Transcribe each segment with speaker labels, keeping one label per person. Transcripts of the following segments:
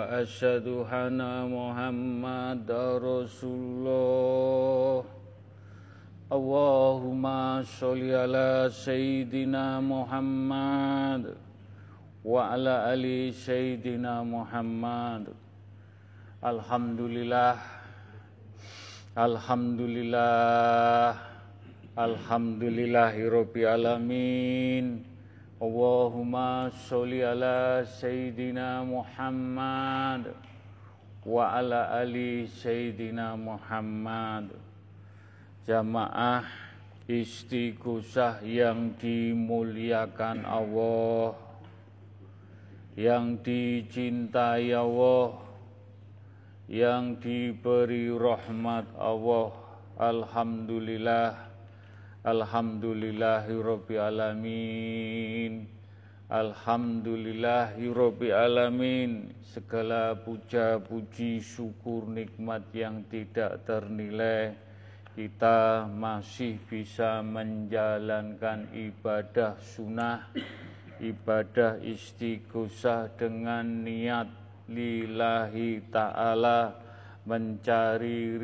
Speaker 1: alla ilaha illallah wa asyhadu anna Muhammadar Rasulullah. Allahumma sholli ala sayyidina Muhammad wa ala ali sayyidina Muhammad. Alhamdulillah Alhamdulillah Alhamdulillahirabbil alamin Allahumma sholli ala sayyidina Muhammad wa ala ali sayyidina Muhammad. Jamaah istighosah yang dimuliakan Allah yang dicintai Allah yang diberi rahmat Allah. Alhamdulillah Alhamdulillahi alamin. Alhamdulillahi alamin. Segala puja puji syukur nikmat yang tidak ternilai Kita masih bisa menjalankan ibadah sunnah Ibadah istighosah dengan niat lillahi ta'ala mencari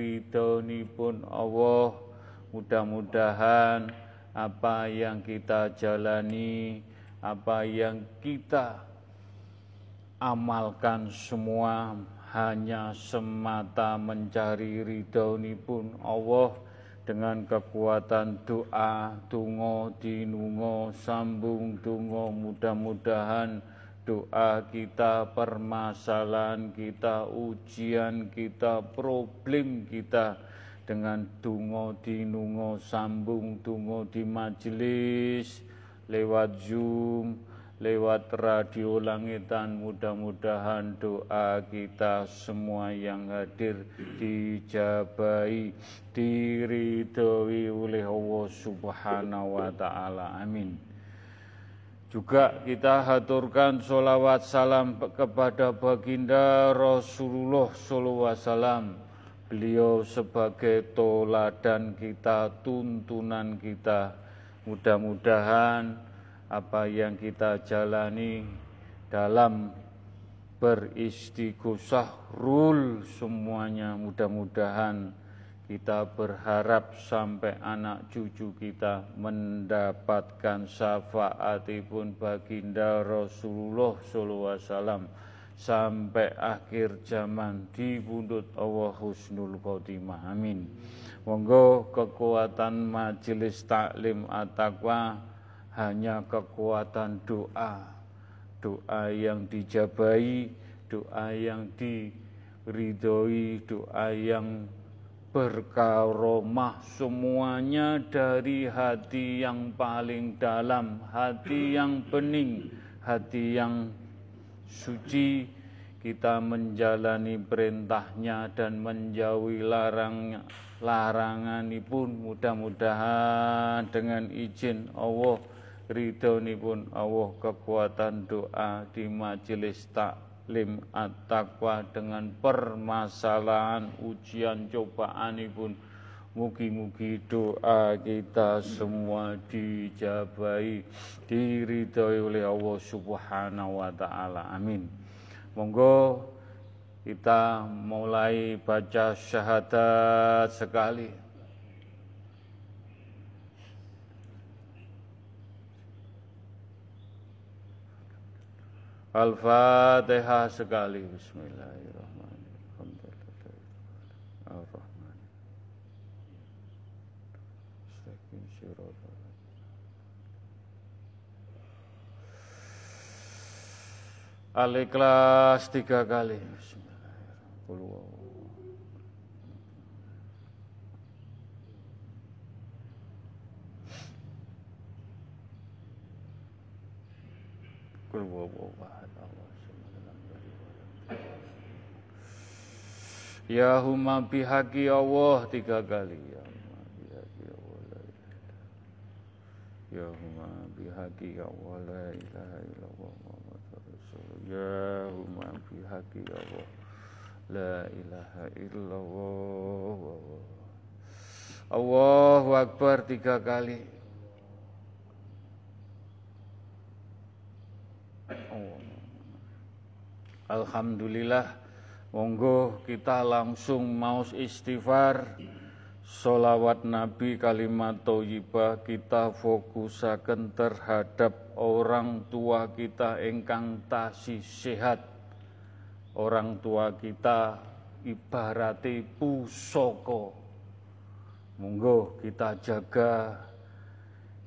Speaker 1: pun Allah mudah-mudahan apa yang kita jalani apa yang kita amalkan semua hanya semata mencari pun Allah. Dengan kekuatan doa, tungo, dinungo, sambung, tungo, mudah-mudahan doa kita, permasalahan kita, ujian kita, problem kita dengan dungo dinungo sambung dungo di majelis lewat Zoom, lewat radio langitan. Mudah-mudahan doa kita semua yang hadir dijabai diridhoi oleh Allah Subhanahu wa taala. Amin. Juga kita haturkan sholawat salam kepada baginda Rasulullah SAW. Beliau sebagai toladan kita, tuntunan kita. Mudah-mudahan apa yang kita jalani dalam beristighosah rul semuanya mudah-mudahan kita berharap sampai anak cucu kita mendapatkan syafaatipun baginda Rasulullah SAW sampai akhir zaman di bundut Allah Husnul Khotimah. Amin. Monggo kekuatan majelis taklim at-taqwa hanya kekuatan doa. Doa yang dijabai, doa yang diridhoi, doa yang berkaromah semuanya dari hati yang paling dalam, hati yang bening, hati yang suci, kita menjalani perintahnya dan menjauhi larangnya, larangan pun mudah-mudahan dengan izin Allah ridho pun Allah kekuatan doa di majelis tak lim at-taqwa dengan permasalahan ujian cobaan pun mugi-mugi doa kita semua dijabai diridhoi oleh Allah Subhanahu wa taala. Amin. Monggo kita mulai baca syahadat sekali. Al-Fatihah sekali. Bismillahirrahmanirrahim Al-Ikhlas tiga kali. Ya huma bihaqi Allah tiga kali. Ya huma bihaqi Allah Ya huma bihaqi Allah la ilaha illallah Ya huma bihaqi Allah. La ilaha illallah. Allahu Akbar tiga kali. Alhamdulillah. Monggo kita langsung mau istighfar. Solawat Nabi kalimat toyibah kita fokusaken terhadap orang tua kita engkang tasih sehat Orang tua kita ibarati pusoko Monggo kita jaga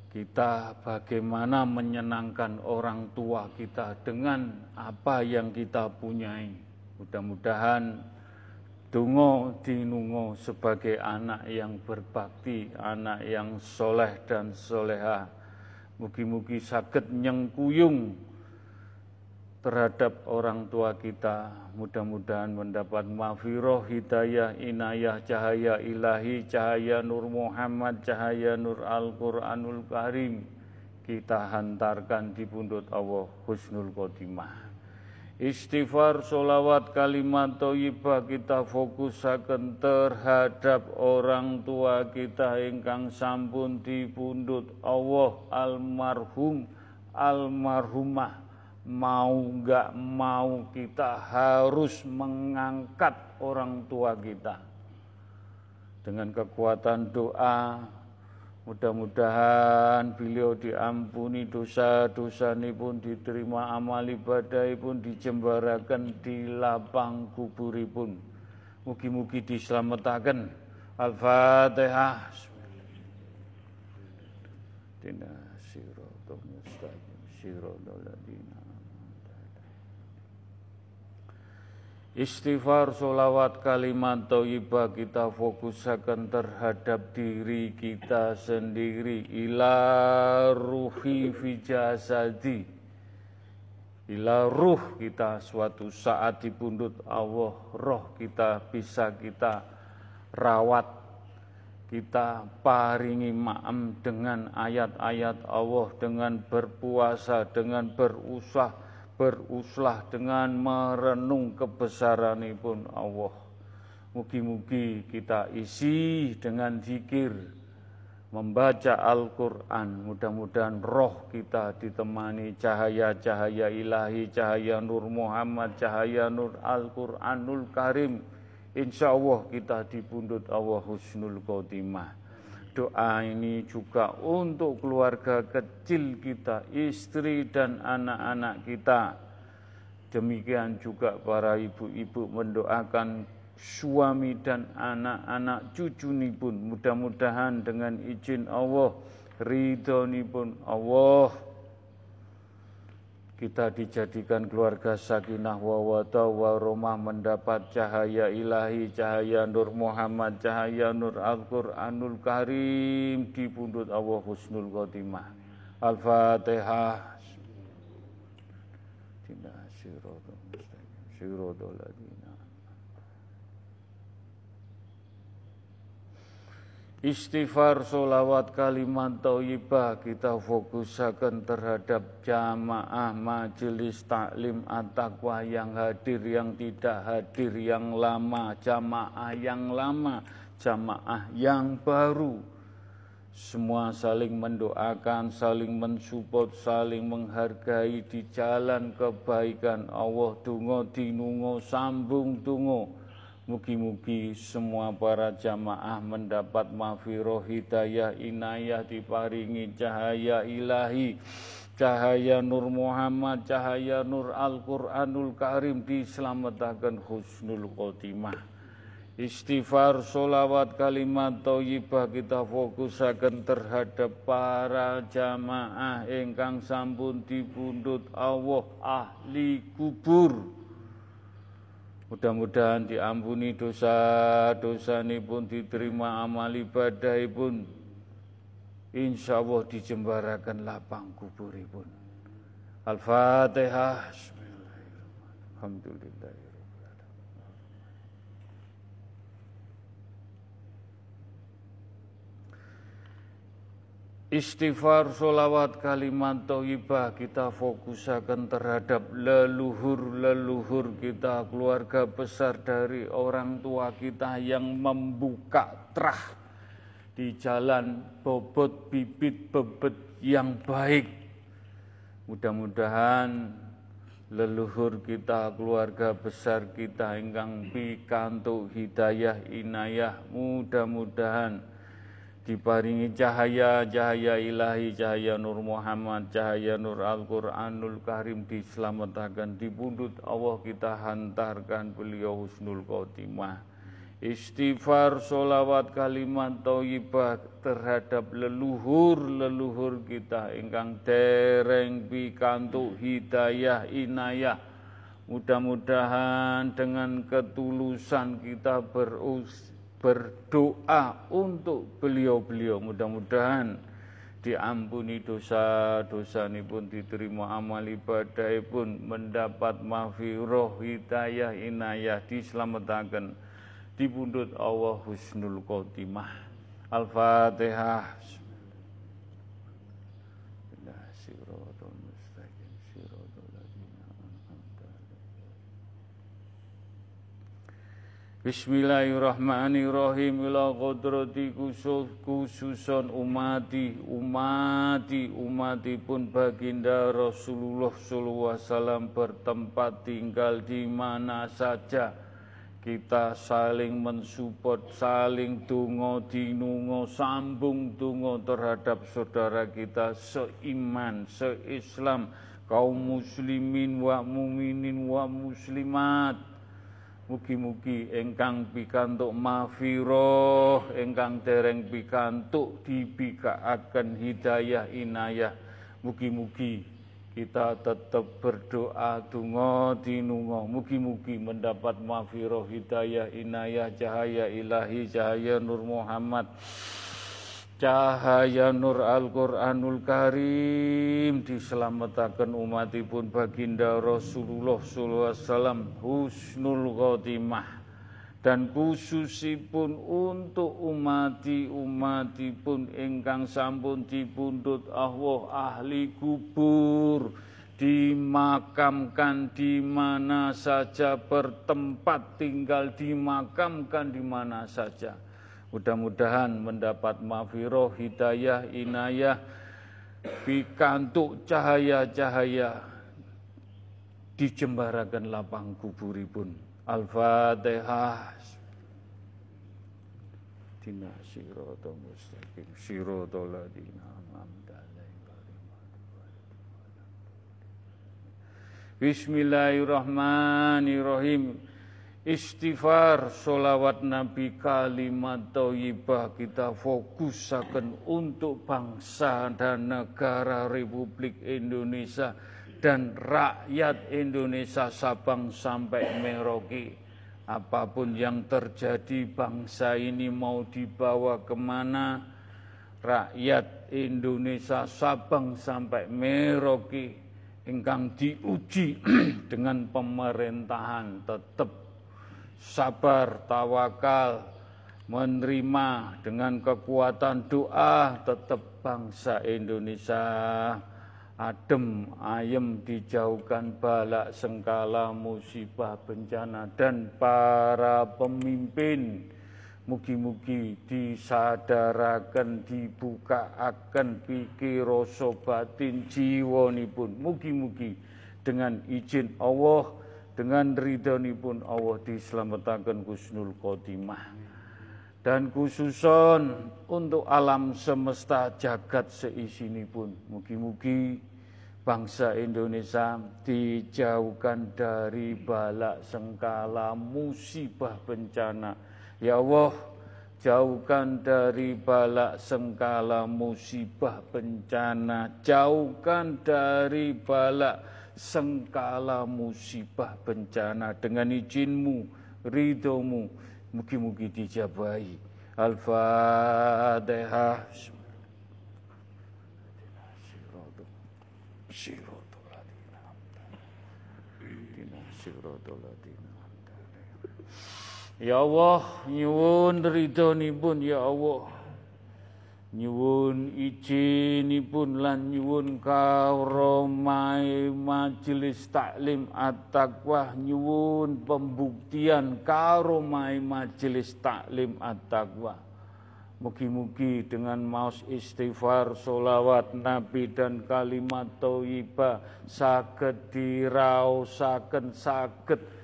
Speaker 1: kita bagaimana menyenangkan orang tua kita dengan apa yang kita punyai. Mudah-mudahan Dungo dinungo sebagai anak yang berbakti, anak yang soleh dan soleha. Mugi-mugi sakit nyengkuyung terhadap orang tua kita. Mudah-mudahan mendapat mafiroh, hidayah, inayah, cahaya ilahi, cahaya Nur Muhammad, cahaya Nur Al-Quranul Karim. Kita hantarkan di pundut Allah Husnul Khotimah. Istighfar, solawat, kalimat toyibah kita fokusakan terhadap orang tua kita ingkang sampun di pundut Allah almarhum almarhumah. Mau nggak mau kita harus mengangkat orang tua kita. Dengan kekuatan doa mudah-mudahan beliau diampuni dosa-dosa ini pun diterima amal ibadah pun dijembarakan di lapang kuburi pun mugi-mugi diselamatkan. Al-Fatihah. Tina siratul mustaqim. Siratul ladina Istighfar, solawat, kalimat toibah kita fokuskan terhadap diri kita sendiri. Ila ruhi fi jasadi. Ila ruh kita suatu saat di pundut Allah. Roh kita bisa kita rawat. Kita paringi ma'am dengan ayat-ayat Allah. Dengan berpuasa, dengan berusaha beruslah dengan merenung kebesaran pun Allah. Mugi-mugi kita isi dengan zikir, membaca Al-Quran. Mudah-mudahan roh kita ditemani cahaya-cahaya ilahi, cahaya Nur Muhammad, cahaya Nur Al-Quranul Karim. Insya Allah kita dipundut Allah Husnul Khotimah. Doa ini juga untuk keluarga kecil kita, istri dan anak-anak kita. Demikian juga para ibu-ibu mendoakan suami dan anak-anak cucu ini pun mudah-mudahan dengan izin Allah, ridho pun Allah kita dijadikan keluarga sakinah wa waromah mendapat cahaya ilahi, cahaya Nur Muhammad, cahaya Nur Al-Quranul Karim di pundut Allah Husnul Khotimah. Al-Fatihah. Tidak sirotol Istighfar, solawat, kalimat tauyibah kita fokuskan terhadap jamaah majelis taklim at-taqwa yang hadir, yang tidak hadir, yang lama, jamaah yang lama, jamaah yang baru. Semua saling mendoakan, saling mensupport, saling menghargai di jalan kebaikan Allah. Dungo dinungo sambung dungo Mugi-mugi semua para jamaah mendapat mafiroh hidayah inayah diparingi cahaya ilahi cahaya Nur Muhammad, cahaya Nur Al-Quranul Karim diselamatkan husnul khotimah. Istighfar, solawat, kalimat thayyibah kita fokusaken terhadap para jamaah ingkang sampun dipundhut Allah ahli kubur. Mudah-mudahan diampuni dosa-dosa pun diterima amal ibadah pun. Insya Allah dijembarakan lapang kuburipun. Al-Fatihah. Alhamdulillah. Istighfar, solawat, kalimat toibah kita fokusakan terhadap leluhur-leluhur kita, keluarga besar dari orang tua kita yang membuka terah di jalan bobot bibit bebet yang baik. Mudah-mudahan leluhur kita, keluarga besar kita ingkang pikantuk hidayah inayah, mudah-mudahan diparingi cahaya cahaya ilahi cahaya Nur Muhammad cahaya Nur Al-Quranul Karim diselamatkan dibundut Allah kita hantarkan beliau husnul khotimah. Istighfar solawat kalimat thayyibah terhadap leluhur-leluhur kita. Ingkang dereng pikantuk hidayah inayah. Mudah-mudahan dengan ketulusan kita berus berdoa untuk beliau-beliau. Mudah-mudahan diampuni dosa-dosa ini pun diterima amal ibadah pun mendapat mafiroh hidayah inayah diselamatkan dibundut Allah husnul khotimah. Al-Fatihah Bismillahirrahmanirrahim. Ila qudrati khususon umati umati umati pun baginda Rasulullah sallallahu alaihi wasallam bertempat tinggal di mana saja. Kita saling mensupport saling tungo dinungo sambung tungo terhadap saudara kita seiman seislam kaum muslimin wa muminin wa muslimat Mugi-mugi engkang pikantuk mafiroh, engkang dereng pikantuk dibikaaken hidayah inayah. Mugi-mugi kita tetap berdoa dungo dinungo. Mugi-mugi mendapat mafiroh hidayah inayah cahaya ilahi cahaya Nur Muhammad cahaya nur Al-Quranul Karim diselamatkan umatipun baginda Rasulullah SAW husnul khotimah. Dan khususipun untuk umati pun ingkang sampun dipundhut Allah ahli kubur dimakamkan di mana saja bertempat tinggal dimakamkan di mana saja Mudah-mudahan mendapat mafiroh, hidayah, inayah, pikantuk cahaya-cahaya dijembarakan lapang kuburipun. Al-Fatihah. Dina sirata mustaqim sirata ladina Bismillahirrahmanirrahim. Istighfar, solawat Nabi, kalimat toyibah kita fokusakan untuk bangsa dan negara Republik Indonesia dan rakyat Indonesia Sabang sampai Merauke. Apa pun yang terjadi bangsa ini mau dibawa ke mana, rakyat Indonesia Sabang sampai Merauke engkang diuji dengan pemerintahan tetap sabar, tawakal, menerima dengan kekuatan doa tetap bangsa Indonesia. Adem, ayem, dijauhkan balak, sengkala, musibah, bencana, dan para pemimpin. Mugi-mugi disadarakan, dibuka akan pikir rasa batin jiwa pun mugi-mugi dengan izin Allah dengan pun Allah diselamatkan husnul khotimah. Dan khususon untuk alam semesta jagat seisini pun mugi-mugi bangsa Indonesia dijauhkan dari balak sengkala musibah bencana. Ya Allah, jauhkan dari balak sengkala musibah bencana, jauhkan dari balak sengkala musibah bencana dengan izinmu, ridhomu, mugi-mugi dijabahi. Al-Fatihah. Ya Allah, nyuwun ridhonipun ya Allah. Nyuwun izinipun lan nyuwun karomai majelis taklim at-taqwa nyuwun pembuktian karomai majelis taklim at-taqwa. Mugi-mugi dengan maus istighfar, solawat Nabi dan kalimat thayyibah saged diraosaken saged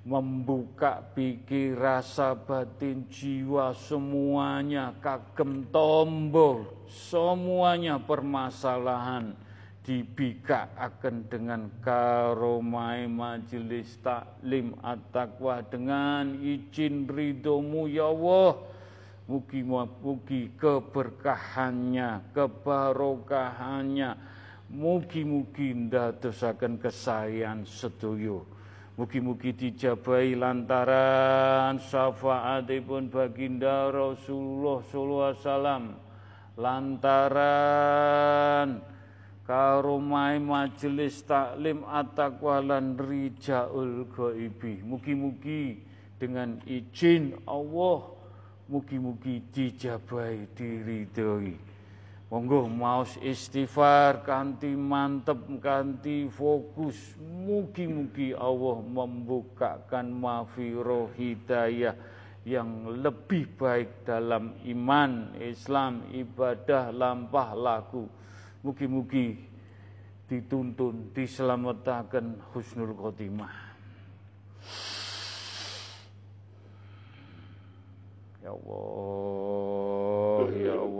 Speaker 1: membuka pikir rasa batin jiwa semuanya kagem tombol semuanya permasalahan. Dibika akan dengan karomai majelis taklim at-taqwa dengan izin ridhomu ya Allah. Mugi-mugi keberkahannya kebarokahannya. Mugi-mugi ndadosaken kesayangan sedoyo Mugi-mugi dijabai lantaran syafaatipun baginda Rasulullah sallallahu alaihi wasallam lantaran karomai majelis taklim at-taqwa lan rijaul ghaibi. Mugi-mugi dengan izin Allah mugi-mugi dijabai diridhoi. Monggo maus istighfar kanti mantep kanti fokus mugi-mugi Allah membukakan mafiroh hidayah yang lebih baik dalam iman, Islam, ibadah, lampah laku. Mugi-mugi dituntun, diselamatkan husnul khotimah. Ya Allah, ya Allah.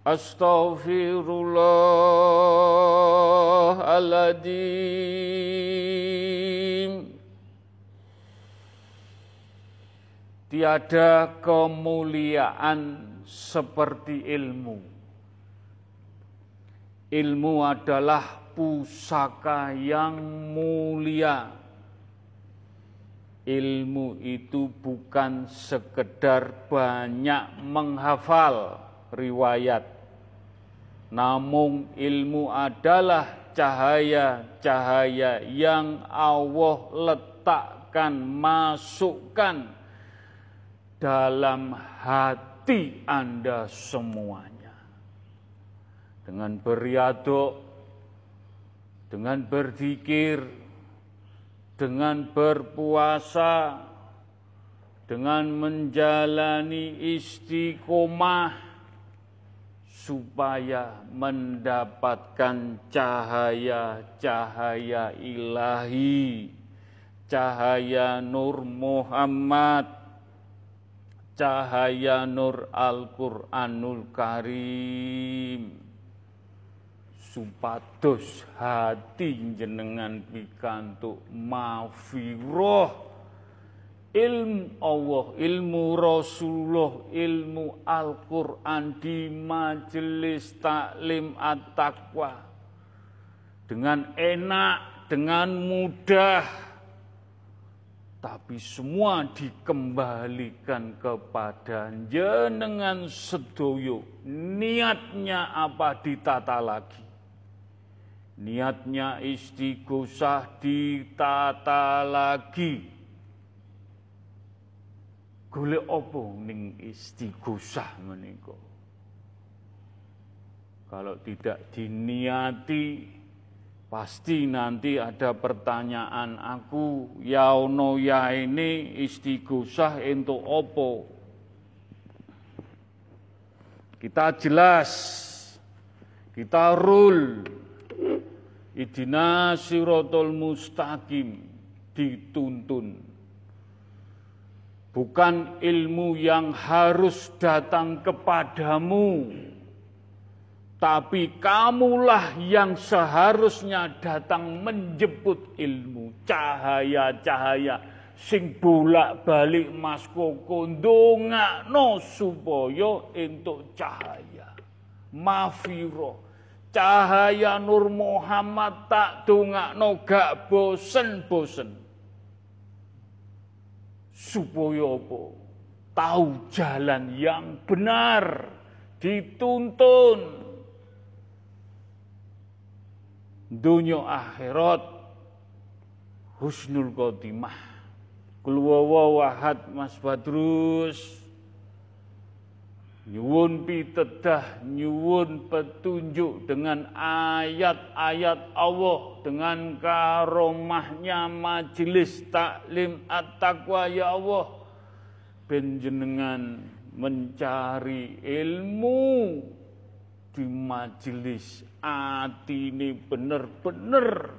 Speaker 1: Astaghfirullahaladzim. Tiada kemuliaan seperti ilmu. Ilmu adalah pusaka yang mulia. Ilmu itu bukan sekedar banyak menghafal riwayat, namun ilmu adalah cahaya-cahaya yang Allah letakkan, masukkan dalam hati Anda semuanya. Dengan beriaduk, dengan berzikir, dengan berpuasa, dengan menjalani istiqomah, supaya mendapatkan cahaya-cahaya ilahi, cahaya Nur Muhammad, cahaya Nur Al-Quranul Karim. Supados hati jenengan pikantuk mafiroh ilmu Allah, ilmu Rasulullah, ilmu Al-Quran di majelis taklim at-taqwa dengan enak, dengan mudah, tapi semua dikembalikan kepada jenengan sedoyo. Niatnya apa ditata lagi. Niatnya istighosah ditata lagi. Golek apa ning istighosah menika? Kalau tidak diniati pasti nanti ada pertanyaan aku ya ono ya ini istighosah untuk opo. Kita jelas, kita rule, Idina sirotol mustaqim dituntun. Bukan ilmu yang harus datang kepadamu, tapi kamulah yang seharusnya datang menjemput ilmu, cahaya-cahaya sing bolak-balik Mas Koko ndongakno supaya entuk cahaya. Mafiro Cahaya Nur Muhammad tak dongakno gak bosen-bosen. Supaya apa? Tahu jalan yang benar, dituntun. Dunia akhirat husnul khotimah. Kulwawa wahad Mas Badrus nyuwun pitedah, nyuwun petunjuk dengan ayat-ayat Allah, dengan karomahnya majelis taklim at-taqwa ya Allah. Benjenengan mencari ilmu di majelis ati ini benar-benar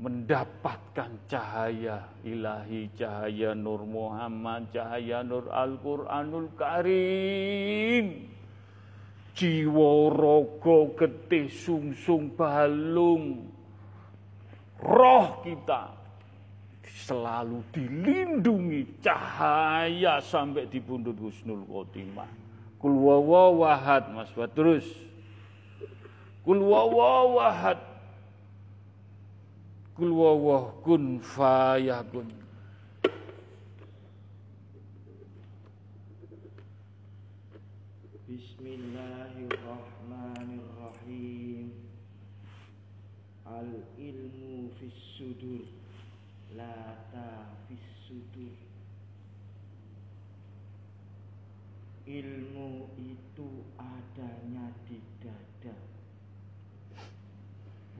Speaker 1: mendapatkan cahaya ilahi, cahaya Nur Muhammad, cahaya Nur Al-Quranul Karim. Jiwa rogo getih sungsung balung. Roh kita selalu dilindungi cahaya sampai di pundut Husnul Khotimah. Kul wawahad Mas Badrus. Kul wawahad Kul wawah kun fayakun.
Speaker 2: Bismillahirrahmanirrahim. Al ilmu fis sudur la ta fis sudur. Ilmu itu adanya di dada.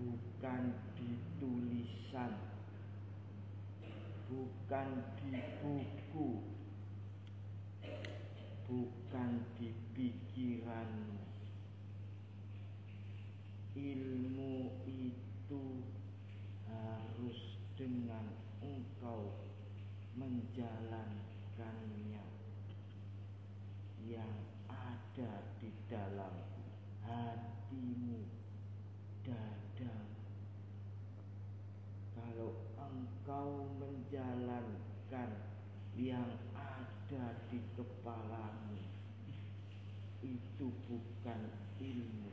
Speaker 2: Bukan tulisan. Bukan di buku. Bukan di pikiran. Ilmu itu harus dengan engkau menjalankannya yang ada di dalam hatimu dadamu kalau engkau menjalankan yang ada di kepalamu itu bukan ilmu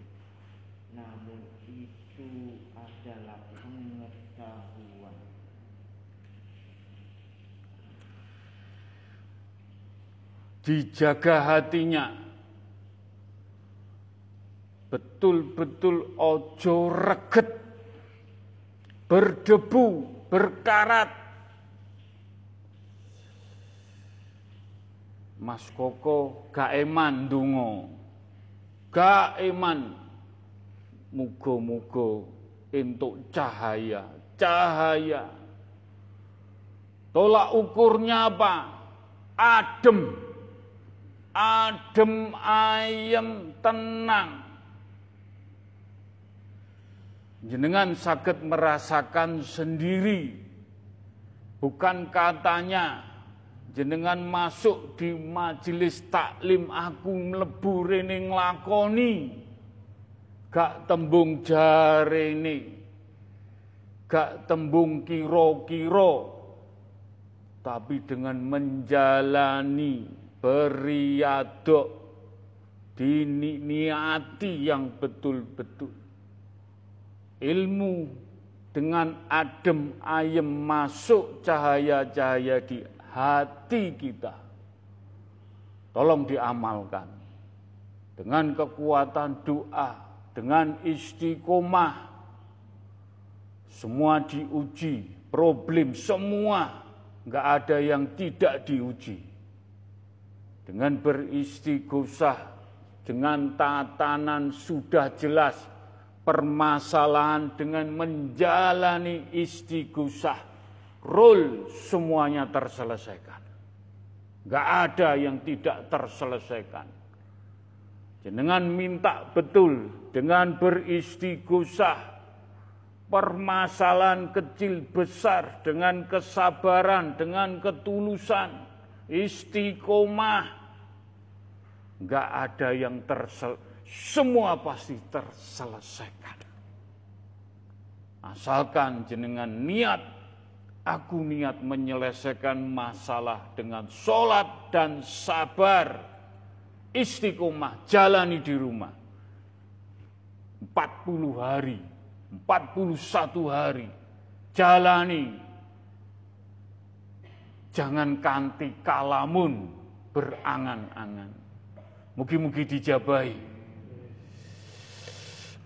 Speaker 2: namun adalah pengetahuan
Speaker 1: dijaga hatinya betul-betul ojo reget berdebu, berkarat. Mas Koko gak eman dungo. Gak eman. Mugo-mugo untuk cahaya, cahaya. Tolak ukurnya apa? Adem. Adem ayem tenang jenengan sakit merasakan sendiri bukan katanya jenengan masuk di majelis taklim aku mlebu rene nglakoni gak tembung jarene gak tembung kiro-kiro tapi dengan menjalani beriadok diniati yang betul-betul. Ilmu dengan adem ayem masuk cahaya-cahaya di hati kita. Tolong diamalkan. Dengan kekuatan doa, dengan istiqomah, Semua diuji, problem semua, nggak ada yang tidak diuji. Dengan beristighosah, dengan tatanan sudah jelas, permasalahan dengan menjalani istighosah, role semuanya terselesaikan. Gak ada yang tidak terselesaikan. Dengan minta betul, dengan beristighosah, permasalahan kecil besar dengan kesabaran, dengan ketulusan, istiqomah. Gak ada yang terselesaikan semua pasti terselesaikan. Asalkan jenengan niat, aku niat menyelesaikan masalah dengan sholat dan sabar, istiqomah, jalani di rumah. 40 hari, 41 hari, jalani. Jangan kanti kalamun berangan-angan. Mugi-mugi dijabahi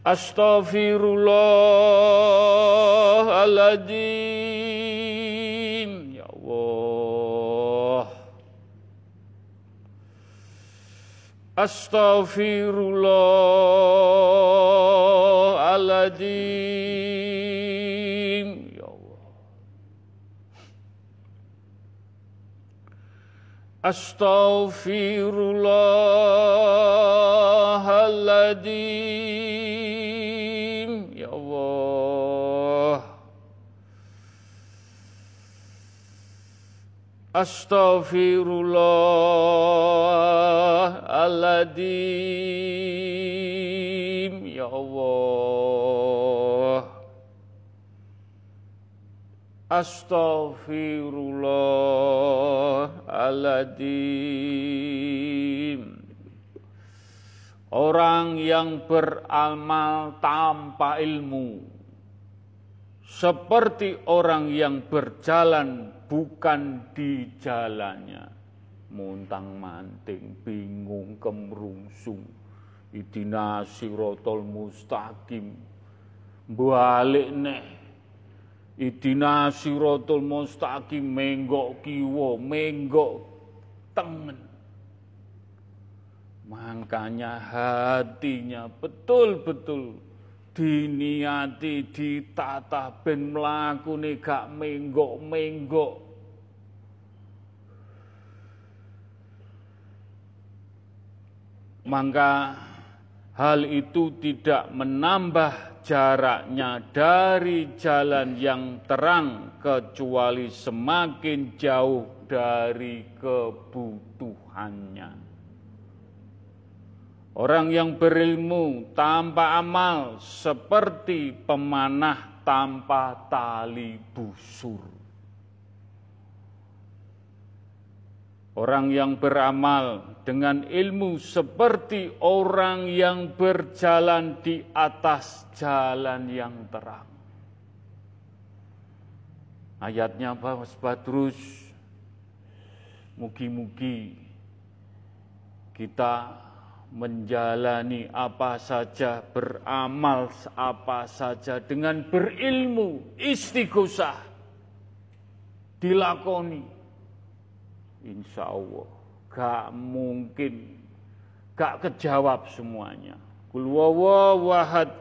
Speaker 1: Astaghfirullahaladzim Ya Allah Astaghfirullahaladzim Ya Allah Astaghfirullahaladzim Astaghfirullahaladzim Ya Allah Astaghfirullahaladzim Orang yang beramal tanpa ilmu seperti orang yang berjalan bukan di jalannya. Muntang manting, bingung, kemrungsung. Idina sirotol mustaqim. Balik neh. Idina sirotol mustaqim menggok kiwo, menggok tengen. Makanya hatinya betul-betul diniati ditata ben mlakune gak menggok-menggok maka hal itu tidak menambah jaraknya dari jalan yang terang kecuali semakin jauh dari kebutuhannya. Orang yang berilmu tanpa amal seperti pemanah tanpa tali busur. Orang yang beramal dengan ilmu seperti orang yang berjalan di atas jalan yang terang. Ayatnya apa Mas Badrus? Mugi-mugi kita menjalani apa saja, beramal apa saja dengan berilmu, istighosah, dilakoni. Insya Allah, gak mungkin, gak kejawab semuanya. Kul wawahad,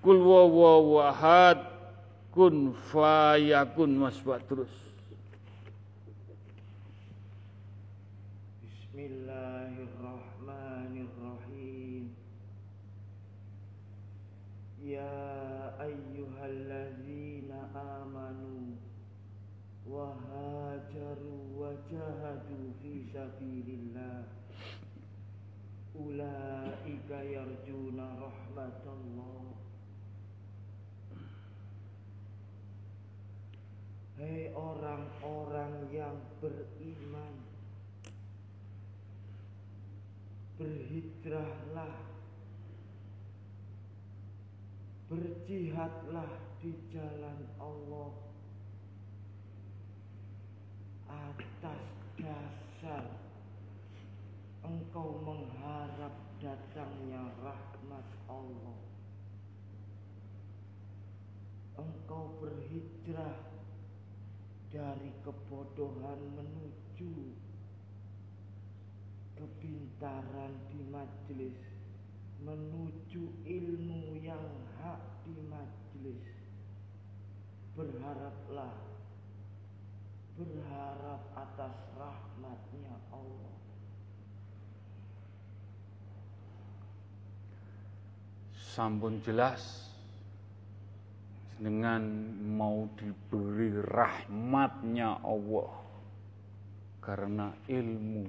Speaker 1: kul wawahad, kun fayakun mas terus.
Speaker 2: sabilillah Hei orang-orang yang beriman Berhijrahlah Berjihadlah di jalan Allah Atas dasar engkau mengharap datangnya rahmat Allah. berhijrah dari kebodohan menuju kepintaran di majelis menuju ilmu yang hak di majelis. Berharaplah berharap atas rahmatnya Allah.
Speaker 1: Sampun jelas dengan mau diberi rahmatnya Allah. Karena ilmu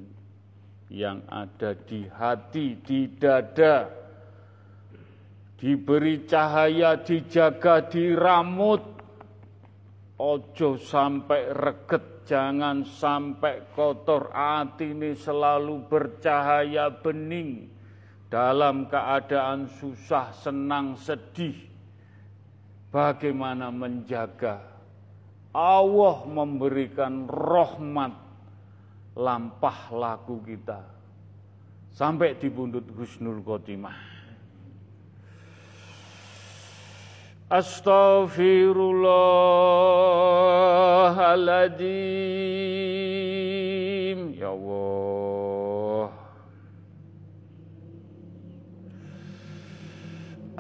Speaker 1: yang ada di hati, di dada, diberi cahaya, dijaga, diramut, ojo sampai reget, jangan sampai kotor, hati ini selalu bercahaya bening, dalam keadaan susah, senang, sedih, bagaimana menjaga? Allah memberikan rahmat lampah laku kita. Sampai di pundut husnul khotimah. Astaghfirullahaladzim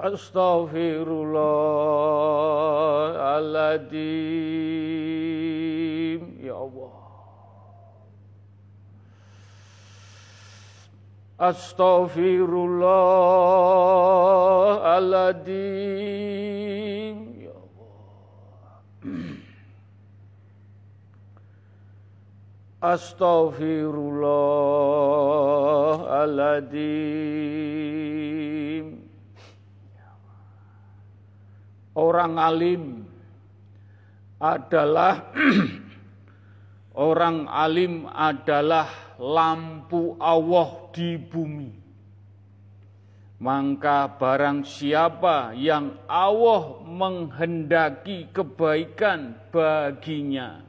Speaker 1: أستغفر الله العظيم. يا الله. أستغفر الله العظيم. يا الله. أستغفر الله العظيم. Orang alim adalah orang alim adalah lampu Allah di bumi. Maka barang siapa yang Allah menghendaki kebaikan baginya,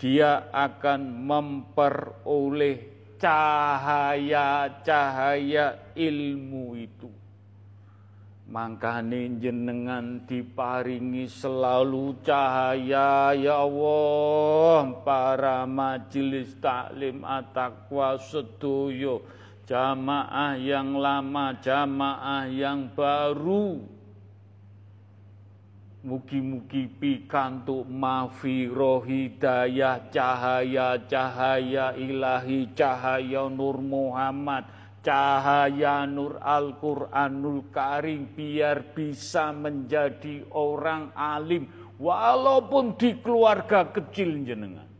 Speaker 1: dia akan memperoleh cahaya-cahaya ilmu itu. Makanya jenengan diparingi selalu cahaya ya Allah. Para majelis taklim at-taqwa sedoyo. Jamaah yang lama jamaah yang baru. Mugi-mugi pikantuk mafiro hidayah cahaya-cahaya ilahi cahaya Nur Muhammad cahaya Nur Al-Quranul Karim biar bisa menjadi orang alim walaupun di keluarga kecil jenengan.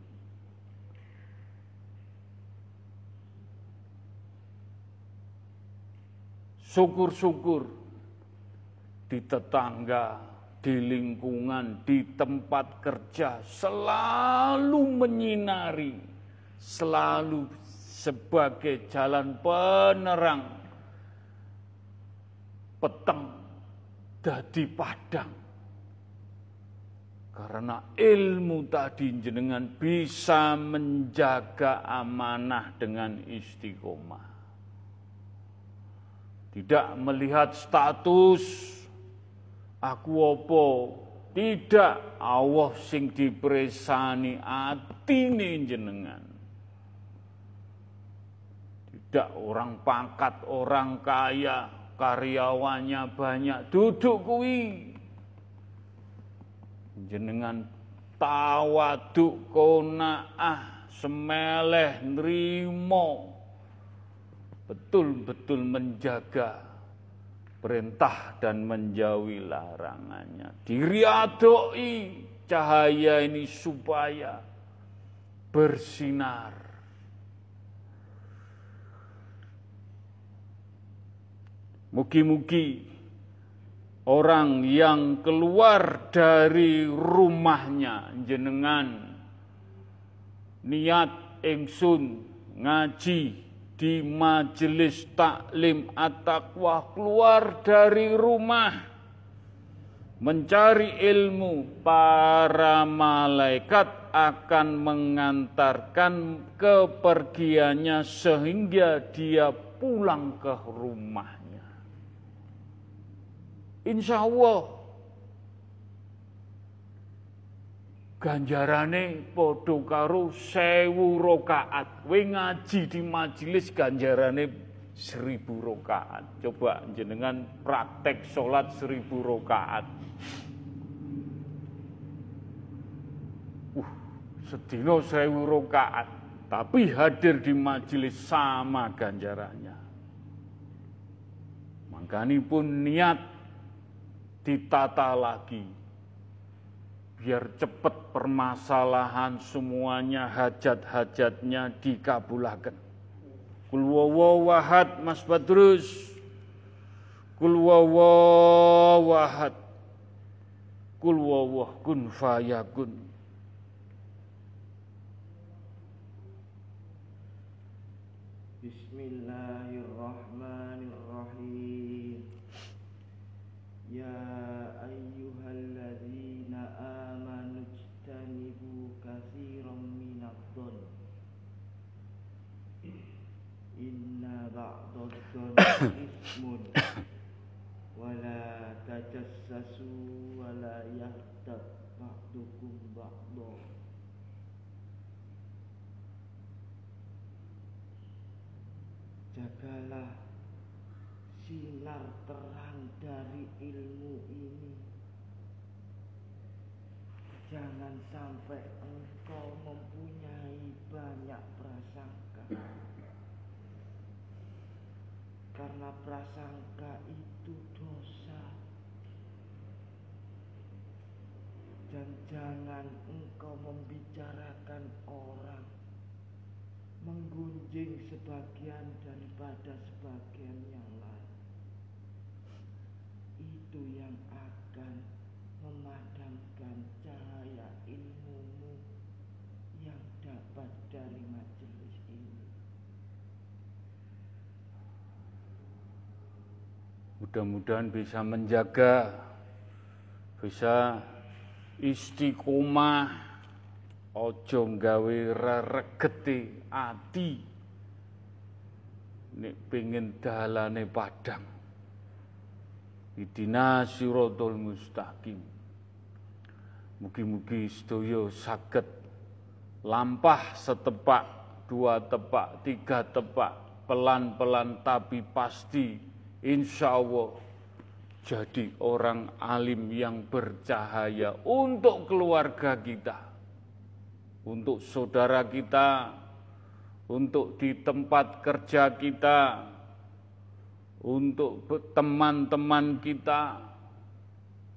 Speaker 1: Syukur-syukur di tetangga, di lingkungan, di tempat kerja selalu menyinari, selalu sebagai jalan penerang peteng dadi padang. Karena ilmu tadi jenengan bisa menjaga amanah dengan istiqomah. Tidak melihat status aku opo, tidak Allah sing dipresani atine jenengan. Tidak orang pangkat, orang kaya, karyawannya banyak, duduk kui. Jenengan tawaduk konaah, semeleh, nrimo. Betul-betul menjaga perintah dan menjauhi larangannya. Diriadoi cahaya ini supaya bersinar Mugi-mugi orang yang keluar dari rumahnya jenengan niat ingsun ngaji di majelis taklim at-taqwa keluar dari rumah mencari ilmu para malaikat akan mengantarkan kepergiannya sehingga dia pulang ke rumahnya. Insya Allah ganjarane podo karo sewu rokaat. We ngaji di majelis ganjarane seribu rokaat. Coba jenengan praktek sholat seribu rokaat. Uh, sedino sewu rokaat. Tapi hadir di majelis sama ganjarannya. Makanya pun niat ditata lagi biar cepat permasalahan semuanya hajat-hajatnya dikabulkan. Kul wawahad Mas Badrus. Kul wawahad. Kul wawah kun fayakun.
Speaker 2: Bismillahirrahmanirrahim. Jagalah sinar terang dari ilmu ini. Jangan sampai engkau mempunyai banyak prasangka. Karena prasangka itu dosa. Dan jangan engkau membicarakan menggunjing sebagian daripada sebagian yang lain. Itu yang akan memadamkan cahaya ilmumu yang dapat dari majelis ini.
Speaker 1: Mudah-mudahan bisa menjaga, bisa istiqomah, ojo gawe reregeti ati. Nek pengen dalane padang. Idina siratal mustaqim. Mugi-mugi sedaya saged lampah setepak, dua tepak, tiga tepak, pelan-pelan tapi pasti insya Allah jadi orang alim yang bercahaya untuk keluarga kita, untuk saudara kita, untuk di tempat kerja kita, untuk teman-teman kita,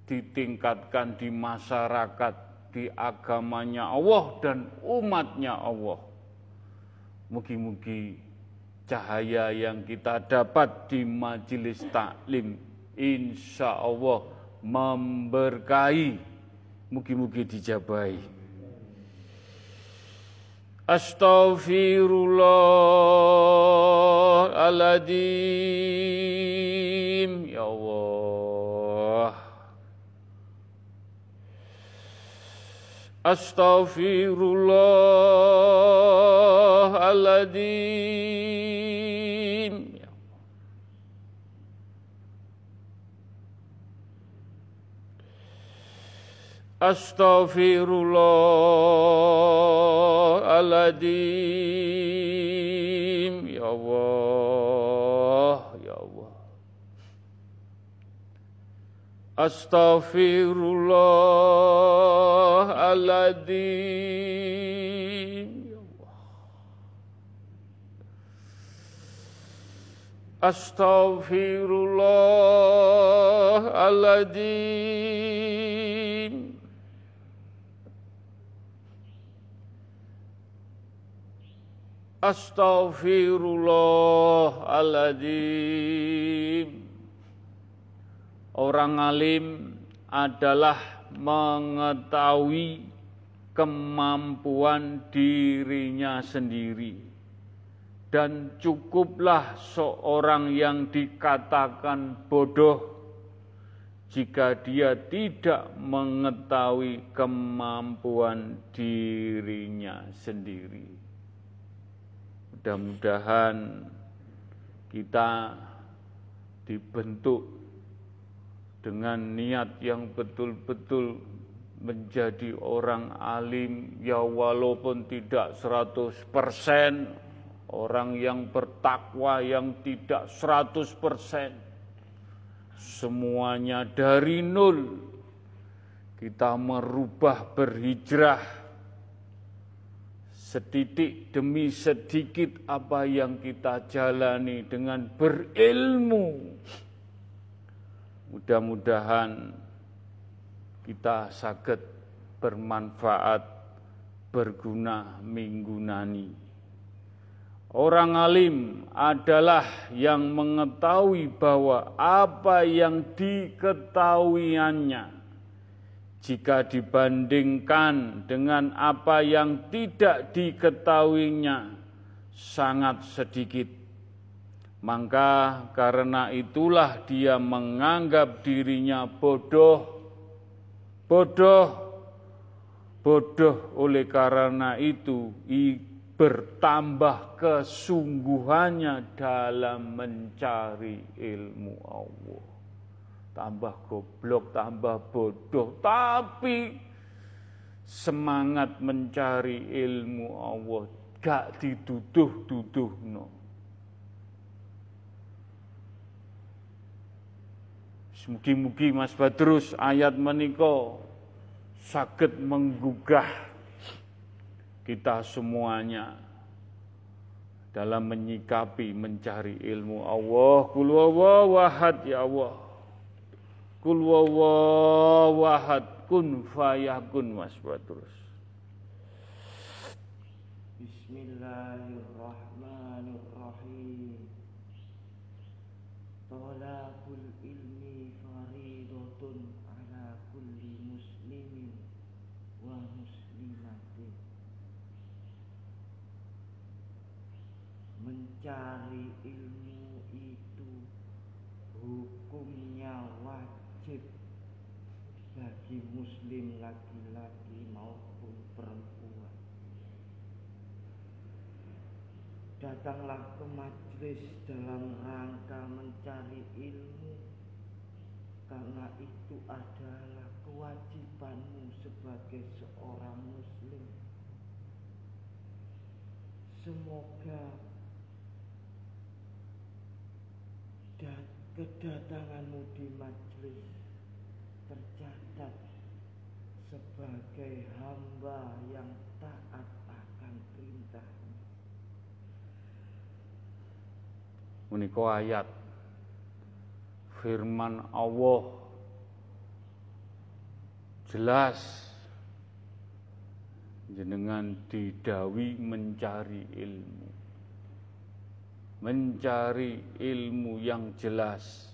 Speaker 1: ditingkatkan di masyarakat, di agamanya Allah dan umatnya Allah. Mugi-mugi cahaya yang kita dapat di majelis taklim insya Allah memberkahi mugi-mugi dijabai Astaghfirullahaladzim Ya Allah Astaghfirullahaladzim Astaghfirullahaladzim Ya Allah Ya Allah Astaghfirullahaladzim Ya Allah Astaghfirullahaladzim Astaghfirullahaladzim Orang alim adalah mengetahui kemampuan dirinya sendiri, dan cukuplah seorang yang dikatakan bodoh jika dia tidak mengetahui kemampuan dirinya sendiri. Mudah-mudahan kita dibentuk dengan niat yang betul-betul menjadi orang alim. Ya walaupun tidak 100% orang yang bertakwa yang tidak 100% semuanya dari nol kita merubah berhijrah setitik demi sedikit apa yang kita jalani dengan berilmu Mudah-mudahan kita sakit bermanfaat, berguna, minggunani. Orang alim adalah yang mengetahui bahwa apa yang diketahuiannya jika dibandingkan dengan apa yang tidak diketahuinya sangat sedikit maka karena itulah dia menganggap dirinya bodoh, bodoh, bodoh oleh karena itu bertambah kesungguhannya dalam mencari ilmu Allah. Tambah goblok, tambah bodoh, tapi semangat mencari ilmu Allah gak diduduh-duduh no. Mugi-mugi Mas Badrus ayat meniko sakit menggugah kita semuanya dalam menyikapi mencari ilmu Allah. Kul ya Allah. Kul wahad kun fayakun Mas Badrus.
Speaker 2: Bismillahirrahmanirrahim. Talabul mencari ilmu itu hukumnya wajib bagi muslim laki-laki maupun perempuan. Datanglah ke majlis dalam rangka mencari ilmu karena itu adalah kewajibanmu sebagai seorang muslim. Semoga kedatanganmu di majlis sebagai hamba yang taat akan perintah.
Speaker 1: Menika ayat firman Allah jelas jenengan didawi mencari ilmu mencari ilmu yang jelas.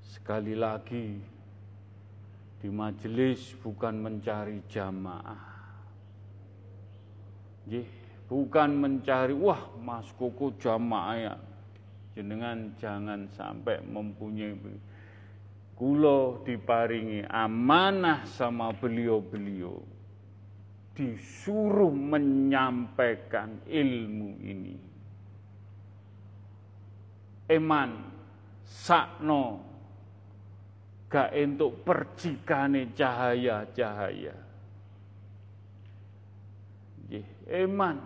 Speaker 1: Sekali lagi, di majelis bukan mencari jamaah. Jih, bukan mencari, wah mas koko jamaah ya. Jenengan jangan sampai mempunyai kulo diparingi amanah sama beliau-beliau disuruh menyampaikan ilmu ini eman sakno gak entuk percikane cahaya-cahaya. Nggih, eman.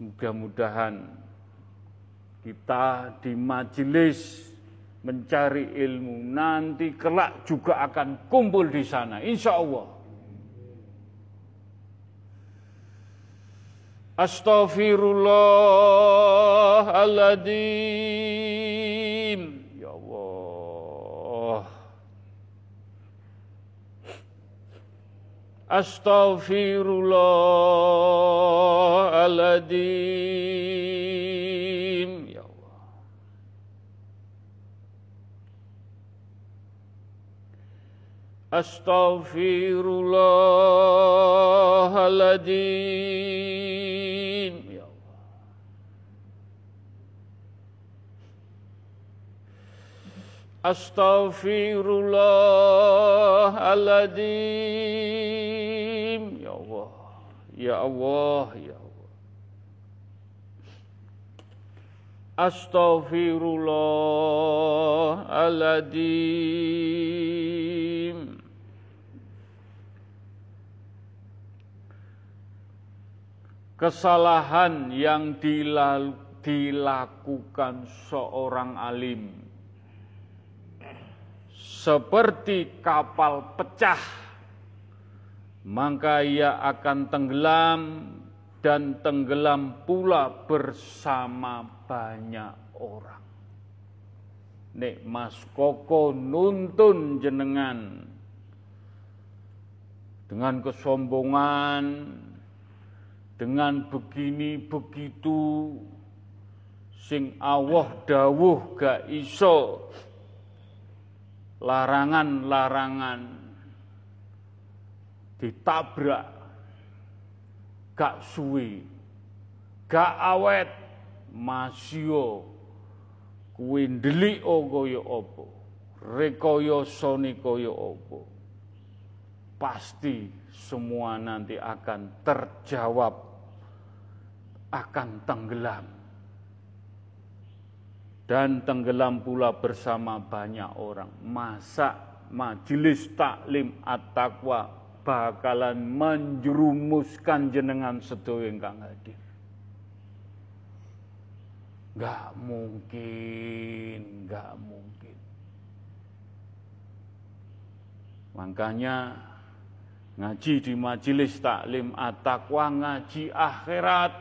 Speaker 1: Mudah-mudahan kita di majelis mencari ilmu nanti kelak juga akan kumpul di sana insya Allah Astaghfirullahaladzim. أستغفر الله العظيم. يا الله. أستغفر الله العظيم. يا الله. أستغفر الله العظيم. Ya Allah. Ya Allah. Astaghfirullahaladzim. Kesalahan yang dilakukan seorang alim seperti kapal pecah, maka ia akan tenggelam dan tenggelam pula bersama banyak orang. Nek Mas Koko nuntun jenengan dengan kesombongan, dengan begini begitu, sing Allah dawuh gak iso larangan-larangan ditabrak. Gak suwe gak awet. Masio. Kuwi ndelik kaya apa? Rekaya sone kaya apa? Pasti semua nanti akan terjawab akan tenggelam. Dan tenggelam pula bersama banyak orang. Masa majelis taklim at-taqwa bakalan menjerumuskan jenengan sedaya ingkang hadir. Gak mungkin, gak mungkin. Makanya ngaji di majelis taklim at-taqwa ngaji akhirat.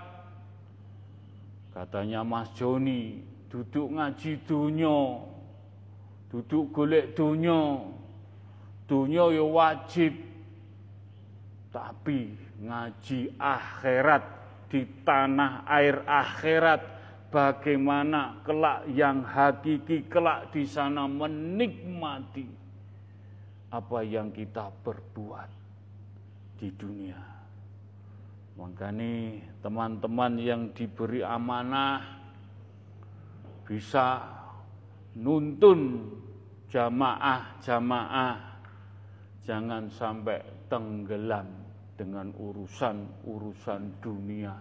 Speaker 1: Katanya Mas Joni, duduk ngaji dunya, duduk golek dunya. Dunya ya wajib, tapi ngaji akhirat di tanah air akhirat bagaimana kelak yang hakiki kelak di sana menikmati apa yang kita perbuat di dunia. Makanya teman-teman yang diberi amanah bisa nuntun jamaah-jamaah jangan sampai tenggelam dengan urusan-urusan dunia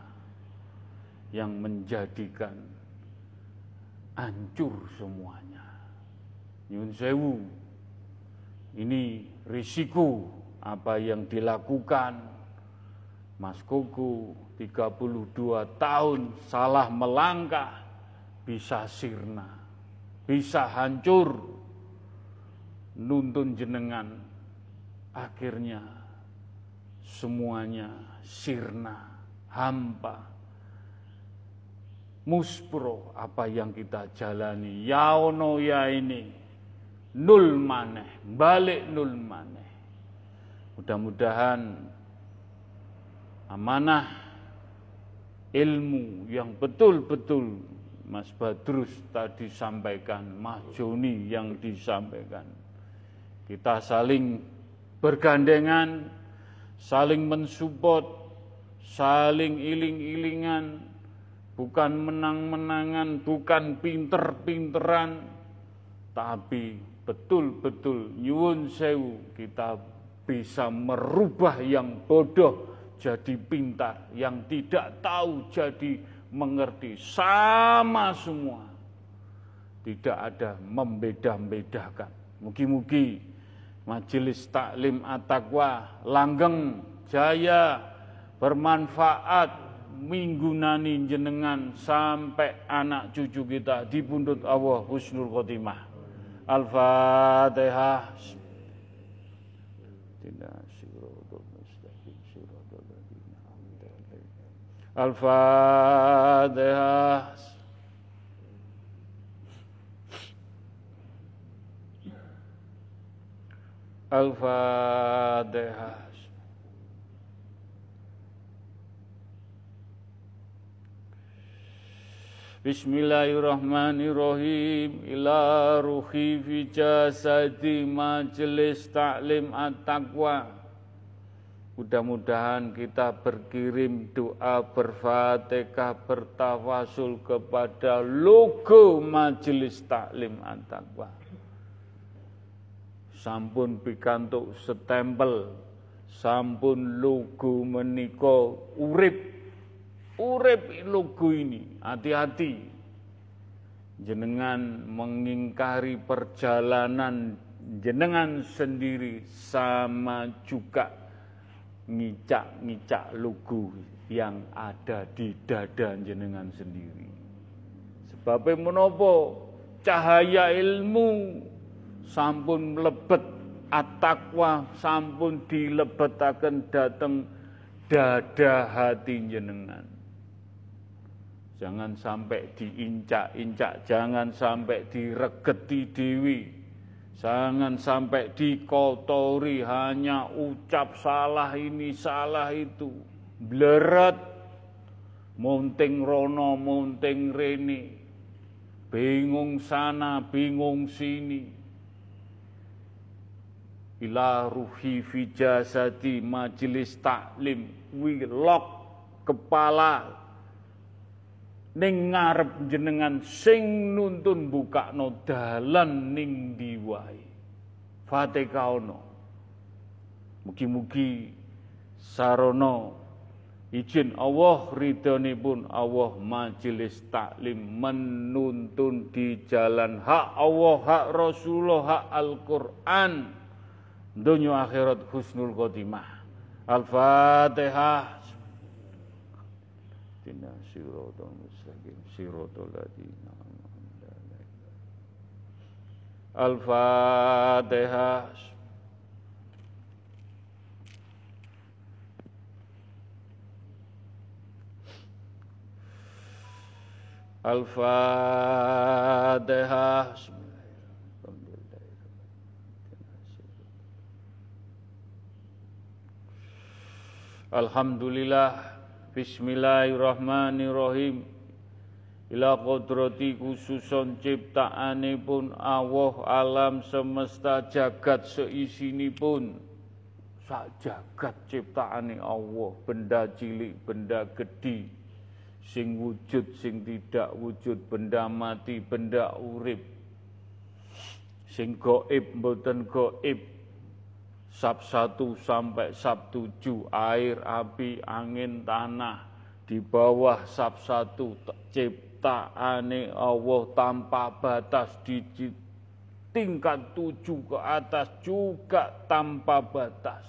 Speaker 1: yang menjadikan hancur semuanya. Nyun sewu, ini risiko apa yang dilakukan Mas Koko 32 tahun salah melangkah bisa sirna, bisa hancur, nuntun jenengan, akhirnya semuanya sirna, hampa, muspro apa yang kita jalani, yaono ya ini, nul maneh, balik nul maneh. Mudah-mudahan amanah ilmu yang betul-betul Mas Badrus tadi sampaikan, Mas Joni yang disampaikan. Kita saling bergandengan, saling mensupport, saling iling-ilingan, bukan menang-menangan, bukan pinter-pinteran, tapi betul-betul nyuwun sewu kita bisa merubah yang bodoh jadi pintar, yang tidak tahu jadi mengerti sama semua. Tidak ada membeda-bedakan. Mugi-mugi majelis taklim at-taqwa langgeng jaya bermanfaat minggu nani jenengan sampai anak cucu kita di pundut Allah husnul khotimah. Al-Fatihah. Tidak الفاتحة الفاتحة Bismillahirrahmanirrahim ila ruhi fi jasadi majelis taklim at-taqwa Mudah-mudahan kita berkirim doa berfatihah bertawasul kepada logo majelis taklim at-taqwa Sampun pikantuk setempel sampun logo meniko urip urip logo ini. Hati-hati. Jenengan mengingkari perjalanan jenengan sendiri sama juga ngicak-ngicak logo yang ada di dada jenengan sendiri. Sebab menopo cahaya ilmu sampun lebet atakwa sampun dilebetaken dateng dada hati jenengan. Jangan sampai diincak-incak, jangan sampai diregeti dewi, jangan sampai dikotori hanya ucap salah ini, salah itu. Bleret, munting rono, munting reni, bingung sana, bingung sini. Ila ruhi fi jasadi majelis taklim, wilok kepala ning ngarep jenengan sing nuntun bukakno dalan ning diwai Fatihah ono. Mugi-mugi sarana izin Allah pun Allah majelis taklim menuntun di jalan hak Allah hak Rasulullah hak Al-Qur'an dunia akhirat husnul khotimah. Al-fatihah. Tina siratal mustaqim. Siratal ladzina Al-Fatihah. Al-Fatihah. Alhamdulillah Bismillahirrahmanirrahim. Ila kodrati khususon pun Allah alam semesta jagat pun sak jagat ciptaane Allah benda cilik benda gede sing wujud sing tidak wujud benda mati benda urip. Sing goib mboten goib sab satu sampai sab tujuh air, api, angin, tanah. Di bawah sab satu ciptaane Allah tanpa batas di tingkat tujuh ke atas juga tanpa batas.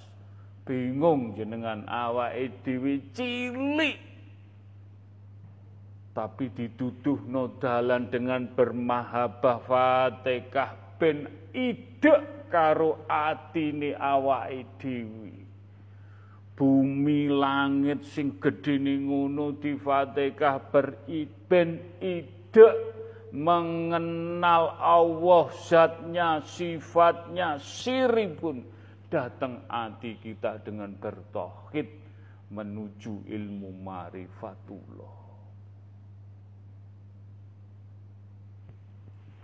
Speaker 1: Bingung jenengan awak dhewe cilik. Tapi dituduh nodalan dengan bermahabah fatihah ben ide karo atine awake dhewe. Bumi langit sing gedene ngono di Fatihah beriben ide mengenal Allah zatnya, sifatnya, siripun datang hati kita dengan bertauhid menuju ilmu marifatullah.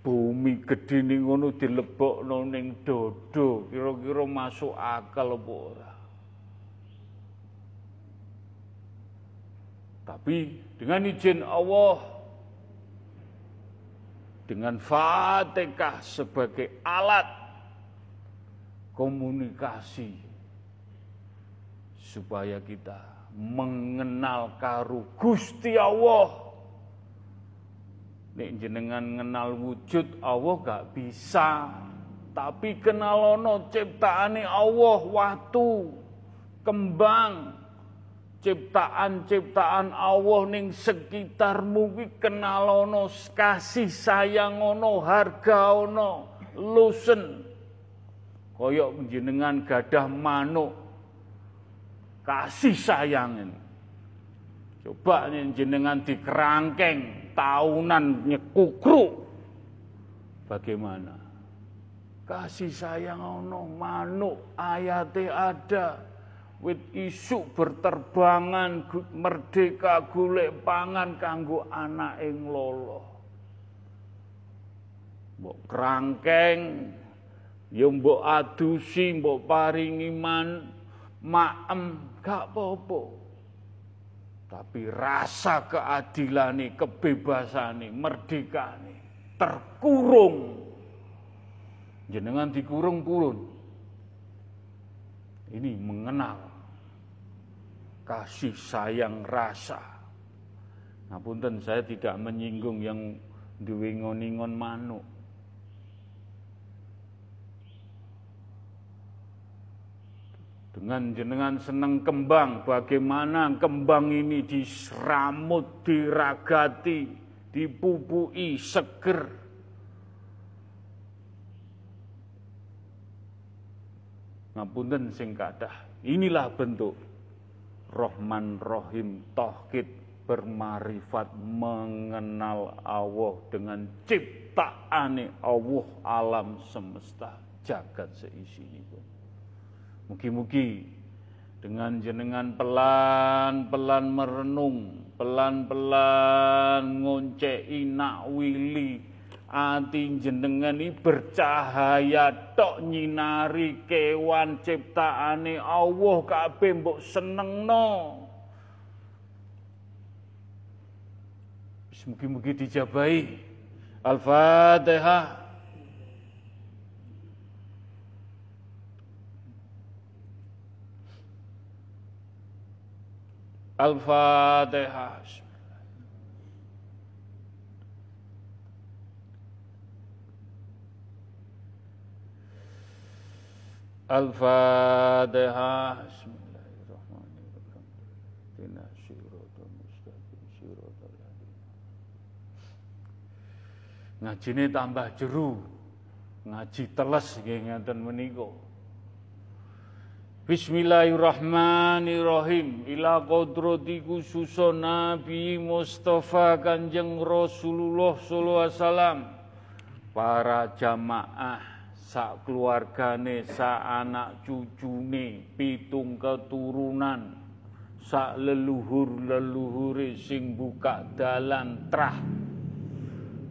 Speaker 1: Bumi gede ning ngono dilebokno ning dodo kira-kira masuk akal apa ora? Tapi dengan izin Allah dengan Fatihah sebagai alat komunikasi supaya kita mengenal karu Gusti Allah Nek jenengan kenal wujud Allah gak bisa. Tapi kenalono ciptaane Allah waktu kembang. Ciptaan-ciptaan Allah ning sekitarmu kuwi kenalono kasih sayang ono harga ono lusen. Koyok jenengan gadah manuk kasih sayang ini. Coba jenengan dikerangkeng tahunan nyekukru. Bagaimana? Kasih sayang ono manuk ayate ada. wit isuk berterbangan merdeka golek pangan kanggo anak ing lolo mbok krangkeng ya mbok adusi mbok paringi man maem gak apa-apa tapi rasa keadilan kebebasan merdeka terkurung. Jenengan dikurung purun. Ini mengenal kasih sayang rasa. Nah punten saya tidak menyinggung yang diwingon-ingon manuk. Dengan jenengan seneng kembang, bagaimana kembang ini diseramut, diragati, dipupui, seger. Ngapunten sing kadah. Inilah bentuk Rohman Rohim Tauhid bermarifat mengenal Allah dengan ciptaane Allah alam semesta jagat seisi ini. Mugi-mugi dengan jenengan pelan-pelan merenung, pelan-pelan ngonceki nak wili ati jenengan ini bercahaya tok nyinari kewan ciptaane Allah kabeh mbok senengno. Mugi-mugi dijabahi. Al-Fatihah. Al-Fatihah. Al-Fatihah. Ngaji ini tambah jeru. Ngaji teles nggih ngeten menika. Bismillahirrahmanirrahim. Ila kodrati khususun Nabi Mustafa Kanjeng Rasulullah wasallam. Para jamaah sak keluargane sak anak cucune pitung keturunan sak leluhur-leluhure sing buka dalan trah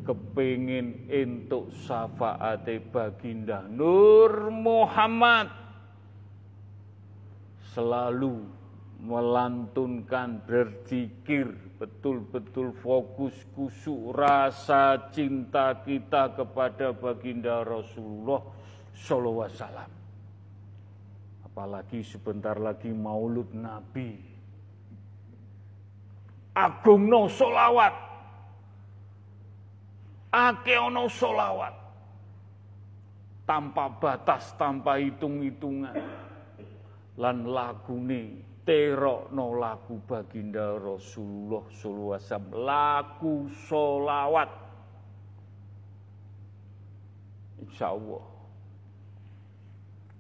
Speaker 1: kepingin entuk syafaate baginda Nur Muhammad selalu melantunkan berzikir betul-betul fokus kusuk rasa cinta kita kepada baginda Rasulullah Sallallahu Alaihi Wasallam. Apalagi sebentar lagi Maulud Nabi. Agung no solawat, akeono solawat, tanpa batas, tanpa hitung-hitungan lan lagune terokno lagu baginda Rasulullah sallallahu alaihi wasallam. Lagu solawat insyaallah.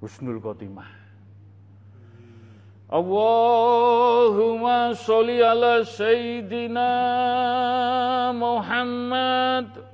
Speaker 1: Husnul khotimah. Allahumma sholli ala sayyidina Muhammad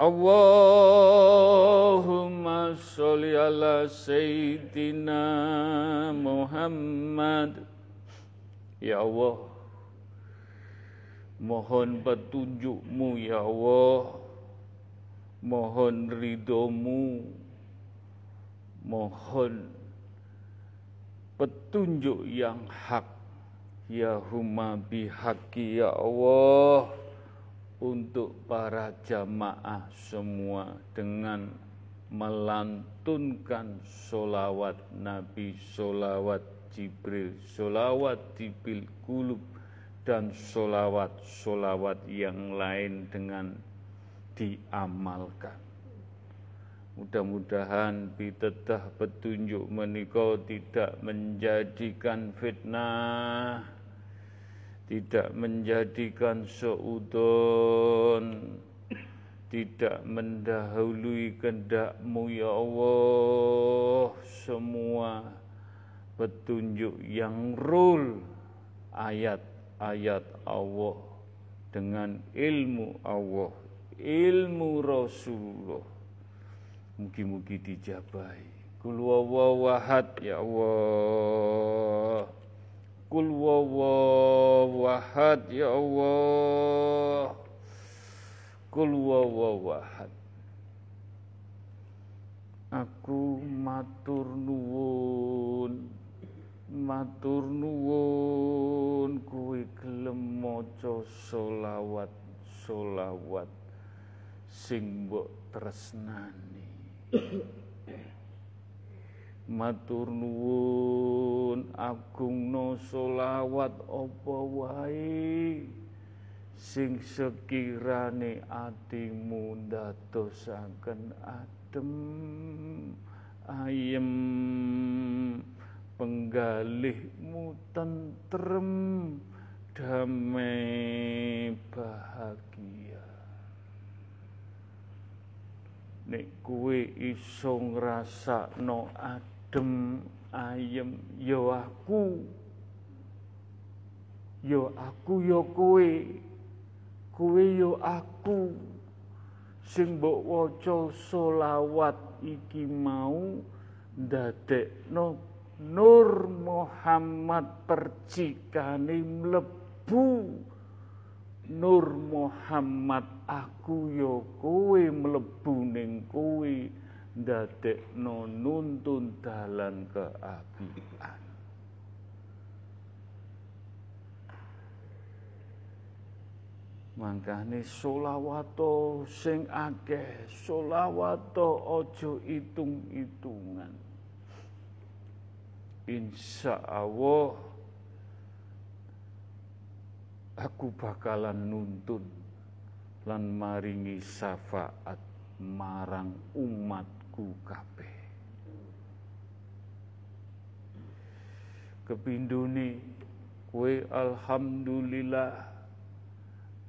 Speaker 1: Allahumma sholli ala sayyidina Muhammad. Ya Allah Mohon petunjukmu ya Allah. Mohon ridhomu, mohon petunjuk yang hak, ya huma bihaqi ya Allah, untuk para jamaah semua dengan melantunkan solawat Nabi, solawat Jibril, solawat Jibril Kulub, dan solawat-solawat yang lain dengan diamalkan. Mudah-mudahan pitedah petunjuk menikah tidak menjadikan fitnah, tidak menjadikan seudon, tidak mendahului kehendakmu ya Allah semua petunjuk yang rule ayat-ayat Allah dengan ilmu Allah ilmu Rasulullah. Mugi-mugi dijabai. Kul ya Allah. Kul wawahad ya Allah. Kul wawahad. Aku matur nuwun matur nuwun kuwi gelem maca selawat selawat sing mbok tresnani matur nuwun agungno selawat apa wae? Sing sekirane atimu ndadosaken adem ayem penggalihmu tentrem damai bahagia. Nek kuwe iso ngrasakno adem ayem yo ya aku. Yo ya aku yo ya kowe. Kowe yo aku. Sing mbok waca selawat iki mau ndadekno Nur Muhammad percikane mlebu. Nur Muhammad aku yo kowe mlebu ning kowe ndadekno nuntun dalan keapian Mangkane solawato sing akeh solawato ojo itung-itungan. Insya Allah aku bakalan nuntun lan maringi syafaat marang umatku kabeh. Kepindune kue alhamdulillah.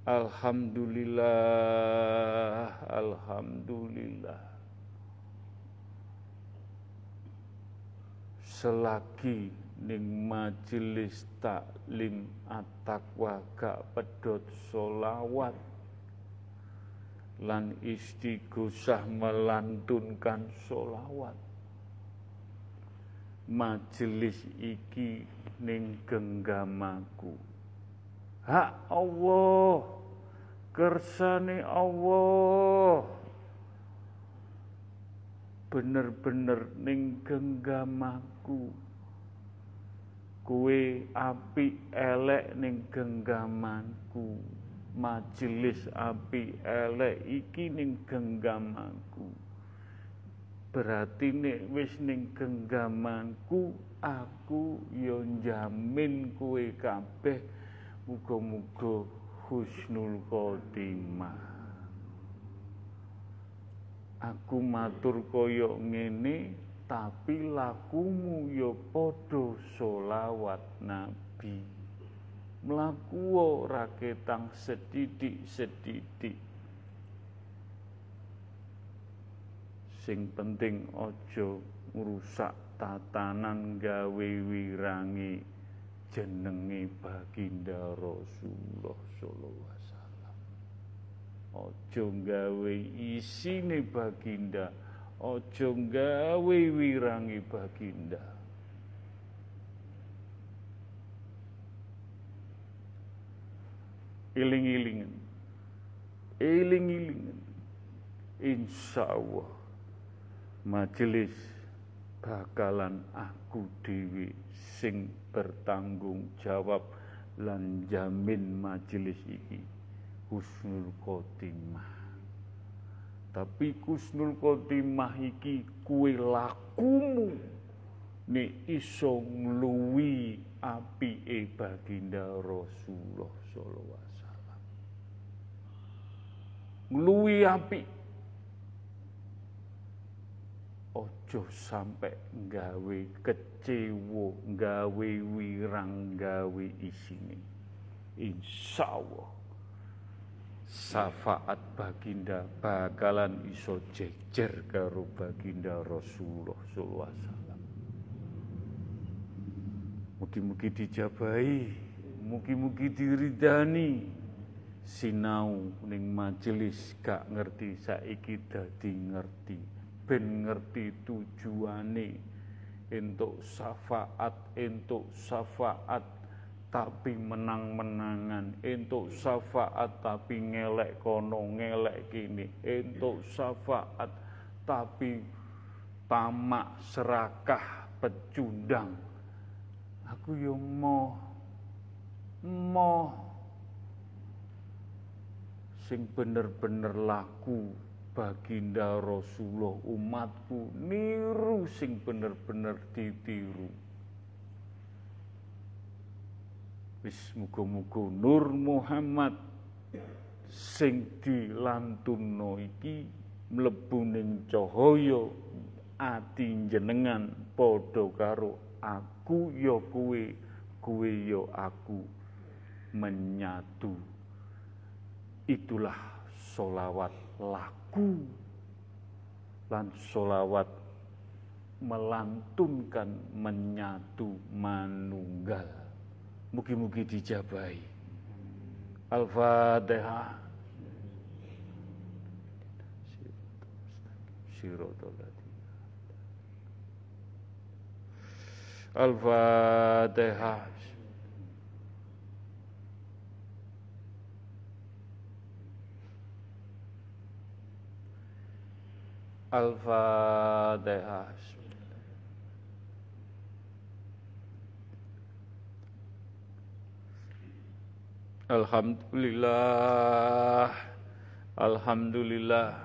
Speaker 1: Alhamdulillah alhamdulillah. Selagi ning majelis taklim at-taqwa gak pedot solawat lan istighosah melantunkan solawat majelis iki ning genggamaku. Hak Allah kersane Allah. Bener-bener ning genggamaku. Kue api elek ning genggamanku majelis api elek iki ning genggamanku. Berarti nek wis ning genggamanku aku yo jamin kue kabeh muga-muga husnul khotimah. Aku matur kaya ngene tapi lakumu ya podo solawat nabi mlaku ora ketang sedidik-sedidik. Sing penting ojo ngrusak tatanan gawe wirangi jenenge baginda Rasulullah sallallahu alaihi wasallam. Ojo gawe isine baginda ojo gawe wirangi baginda iling-ilingen. Iling-ilingen. Insyaallah majelis bakalan aku dewi sing bertanggung jawab lan jamin majelis iki husnul khotimah. Tapi husnul khotimah iki kue lakumu ni iso ngluwi e baginda Rasulullah sallallahu ngluwi api. Ojo sampai gawe kecewo gawe wirang gawe isini insya Allah syafaat baginda bakalan iso jejer karo baginda Rasulullah sallallahu alaihi wasallam. Mugi-mugi dijabahi mugi-mugi diridani sinau ning majelis gak ngerti saiki dadi ngerti. Ben ngerti tujuane. Entuk syafaat entuk syafaat tapi menang-menangan. Entuk syafaat tapi ngelek kono ngelek kini. Entuk syafaat tapi tamak serakah pecundang. Aku yo mau mau sing bener-bener laku baginda Rasulullah umatku niru sing bener-bener ditiru. Wis muga-muga Nur Muhammad sing dilantunno iki mlebu ning cahaya ati jenengan padha karo aku ya kuwe kuwe ya aku menyatu itulah solawat laku aku lan solawat melantunkan menyatu manunggal mugi-mugi dijabai Al-Fatihah Al-Fatihah Al-Fatihah. Alhamdulillah. Alhamdulillah.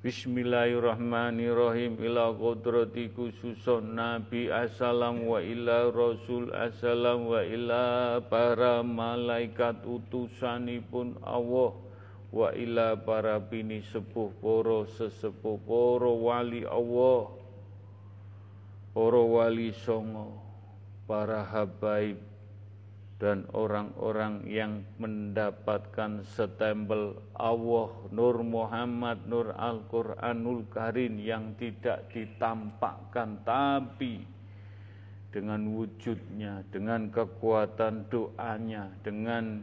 Speaker 1: Bismillahirrahmanirrahim. Ila qudrati khususun Nabi Assalam wa ila Rasul Assalam wa ila para malaikat utusanipun Allah wa ila para bini sepuh poro sesepuh poro wali Allah poro wali songo para habaib dan orang-orang yang mendapatkan setempel Allah Nur Muhammad Nur Al-Quranul Karim yang tidak ditampakkan tapi dengan wujudnya, dengan kekuatan doanya, dengan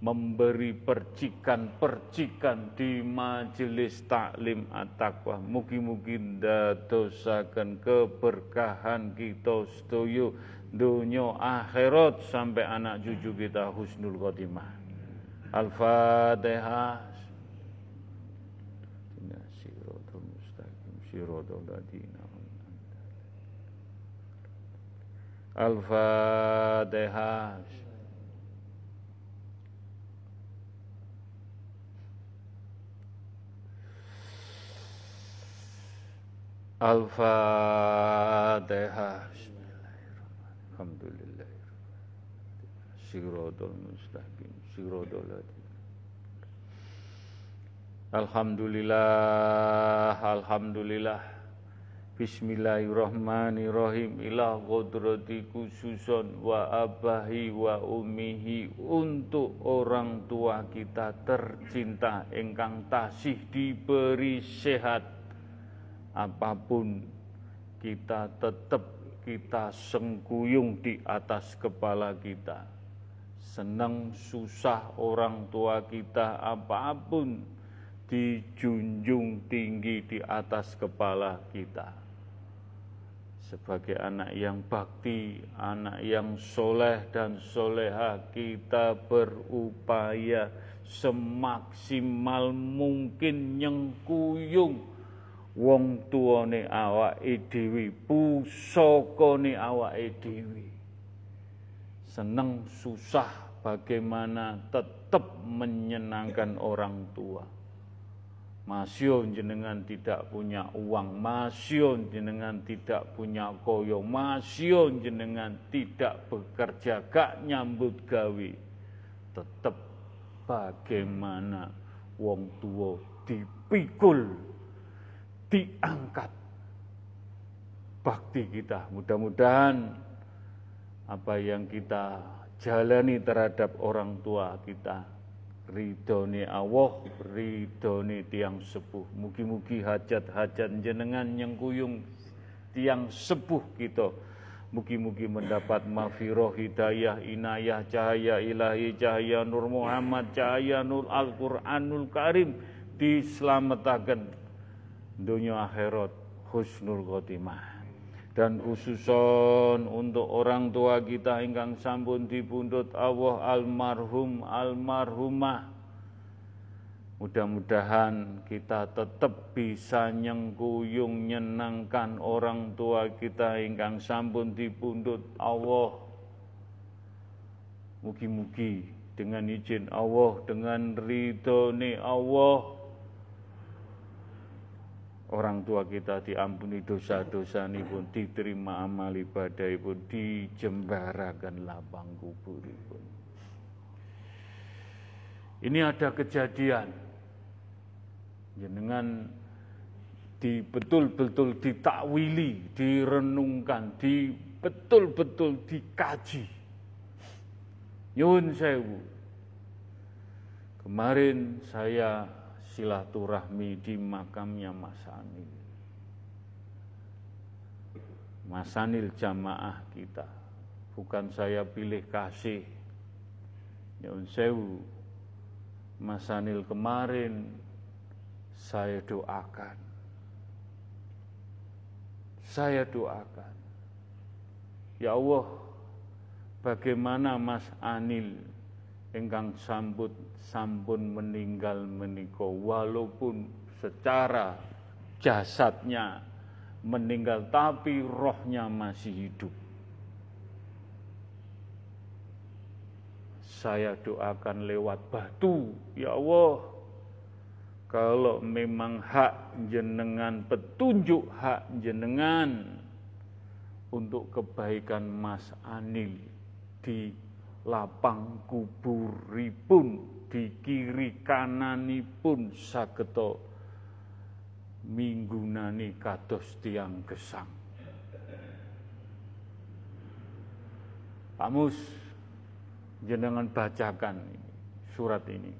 Speaker 1: memberi percikan-percikan di majelis taklim at-taqwa. Mugi-mugi ndadosaken keberkahan kita sedaya dunia akhirat sampai anak cucu kita husnul khotimah. Al-Fatihah. Al-Fatihah. Al-Fatihah. Alhamdulillah. Alhamdulillah, Alhamdulillah. Bismillahirrahmanirrahim ila qudrati khususon wa abahi wa umihi untuk orang tua kita tercinta engkang tasih diberi sehat apa pun kita tetap kita sengkuyung di atas kepala kita. Senang susah orang tua kita apa pun dijunjung tinggi di atas kepala kita. Sebagai anak yang bakti, anak yang soleh dan soleha, kita berupaya semaksimal mungkin nyengkuyung wong tuane awake dhewe, pusakane awake dhewe. Seneng susah bagaimana tetap menyenangkan orang tua Masio jenengan tidak punya uang, masio jenengan tidak punya koyo, masio jenengan tidak bekerja, gak nyambut gawe. Tetap bagaimana wong tua dipikul, diangkat bakti kita. Mudah-mudahan apa yang kita jalani terhadap orang tua kita ridhone Allah, ridhone tiang sepuh. Mugi-mugi hajat-hajat jenengan yang kuyung tiang sepuh kita. Mugi-mugi mendapat mafiroh, hidayah, inayah, cahaya ilahi, cahaya Nur Muhammad, cahaya Nur Al-Quranul Karim diselamatkan dunia akhirat husnul khotimah dan khususon untuk orang tua kita ingkang sampun dipundhut Allah almarhum almarhumah Mudah-mudahan kita tetap bisa nyengkuyung nyenangkan orang tua kita ingkang sampun dipundhut Allah. Mugi-mugi dengan izin Allah, dengan ridhone Allah, orang tua kita diampuni dosa-dosa ini pun diterima amal ibadah pun dijembarakan lapang kubur pun. Ini ada kejadian jenengan di betul-betul ditakwili, direnungkan, di betul-betul dikaji. Nyun sewu. Kemarin saya silaturahmi di makamnya Mas Anil. Mas Anil jamaah kita. Bukan saya pilih kasih. Nyun sewu. Mas Anil kemarin saya doakan. Saya doakan. Ya Allah, bagaimana Mas Anil engkang sambut sampun meninggal meniko walaupun secara jasadnya meninggal tapi rohnya masih hidup. Saya doakan lewat batu, ya Allah, kalau memang hak jenengan, petunjuk hak jenengan untuk kebaikan Mas Anil di lapang kuburipun di kiri kananipun sageto minggunani kados tiang gesang. Pak Mus, jenengan bacakan surat ini.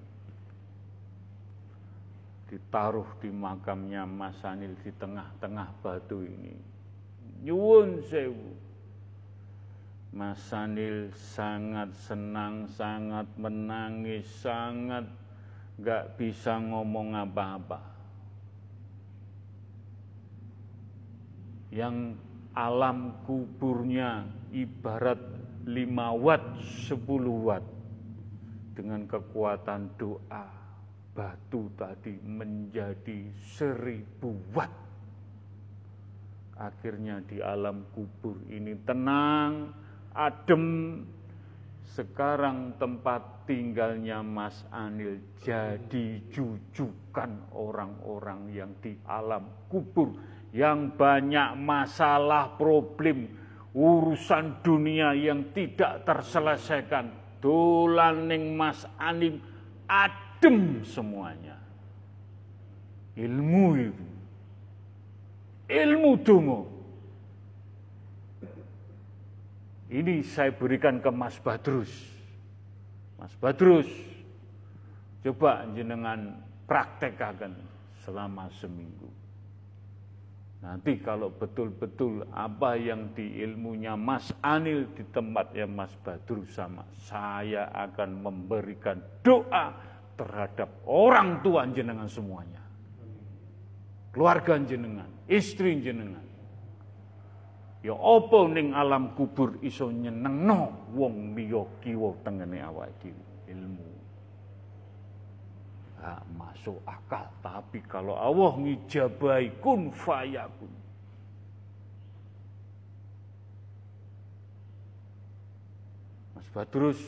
Speaker 1: Ditaruh di makamnya Mas Anil di tengah-tengah batu ini. Nyuwun sewu Mas Sanil sangat senang, sangat menangis, sangat gak bisa ngomong apa-apa. Yang alam kuburnya ibarat 5 watt, 10 watt. Dengan kekuatan doa, batu tadi menjadi seribu watt. Akhirnya di alam kubur ini tenang, adem. Sekarang tempat tinggalnya Mas Anil jadi jujukan orang-orang yang di alam kubur yang banyak masalah, problem, urusan dunia yang tidak terselesaikan. Dolaning Mas Anil adem semuanya. Ilmu itu. ilmu dungo. Ini saya berikan ke Mas Badrus. Mas Badrus, coba jenengan praktekkan selama seminggu. Nanti kalau betul-betul apa yang di ilmunya Mas Anil di tempatnya Mas Badrus sama, saya akan memberikan doa terhadap orang tua jenengan semuanya. Keluarga jenengan, istri jenengan. Ya apa ning alam kubur iso nyenengno wong liya kiwa tengene awake ilmu gak masuk akal. Tapi kalau Allah ngijabai kun fayakun. Mas Badrus,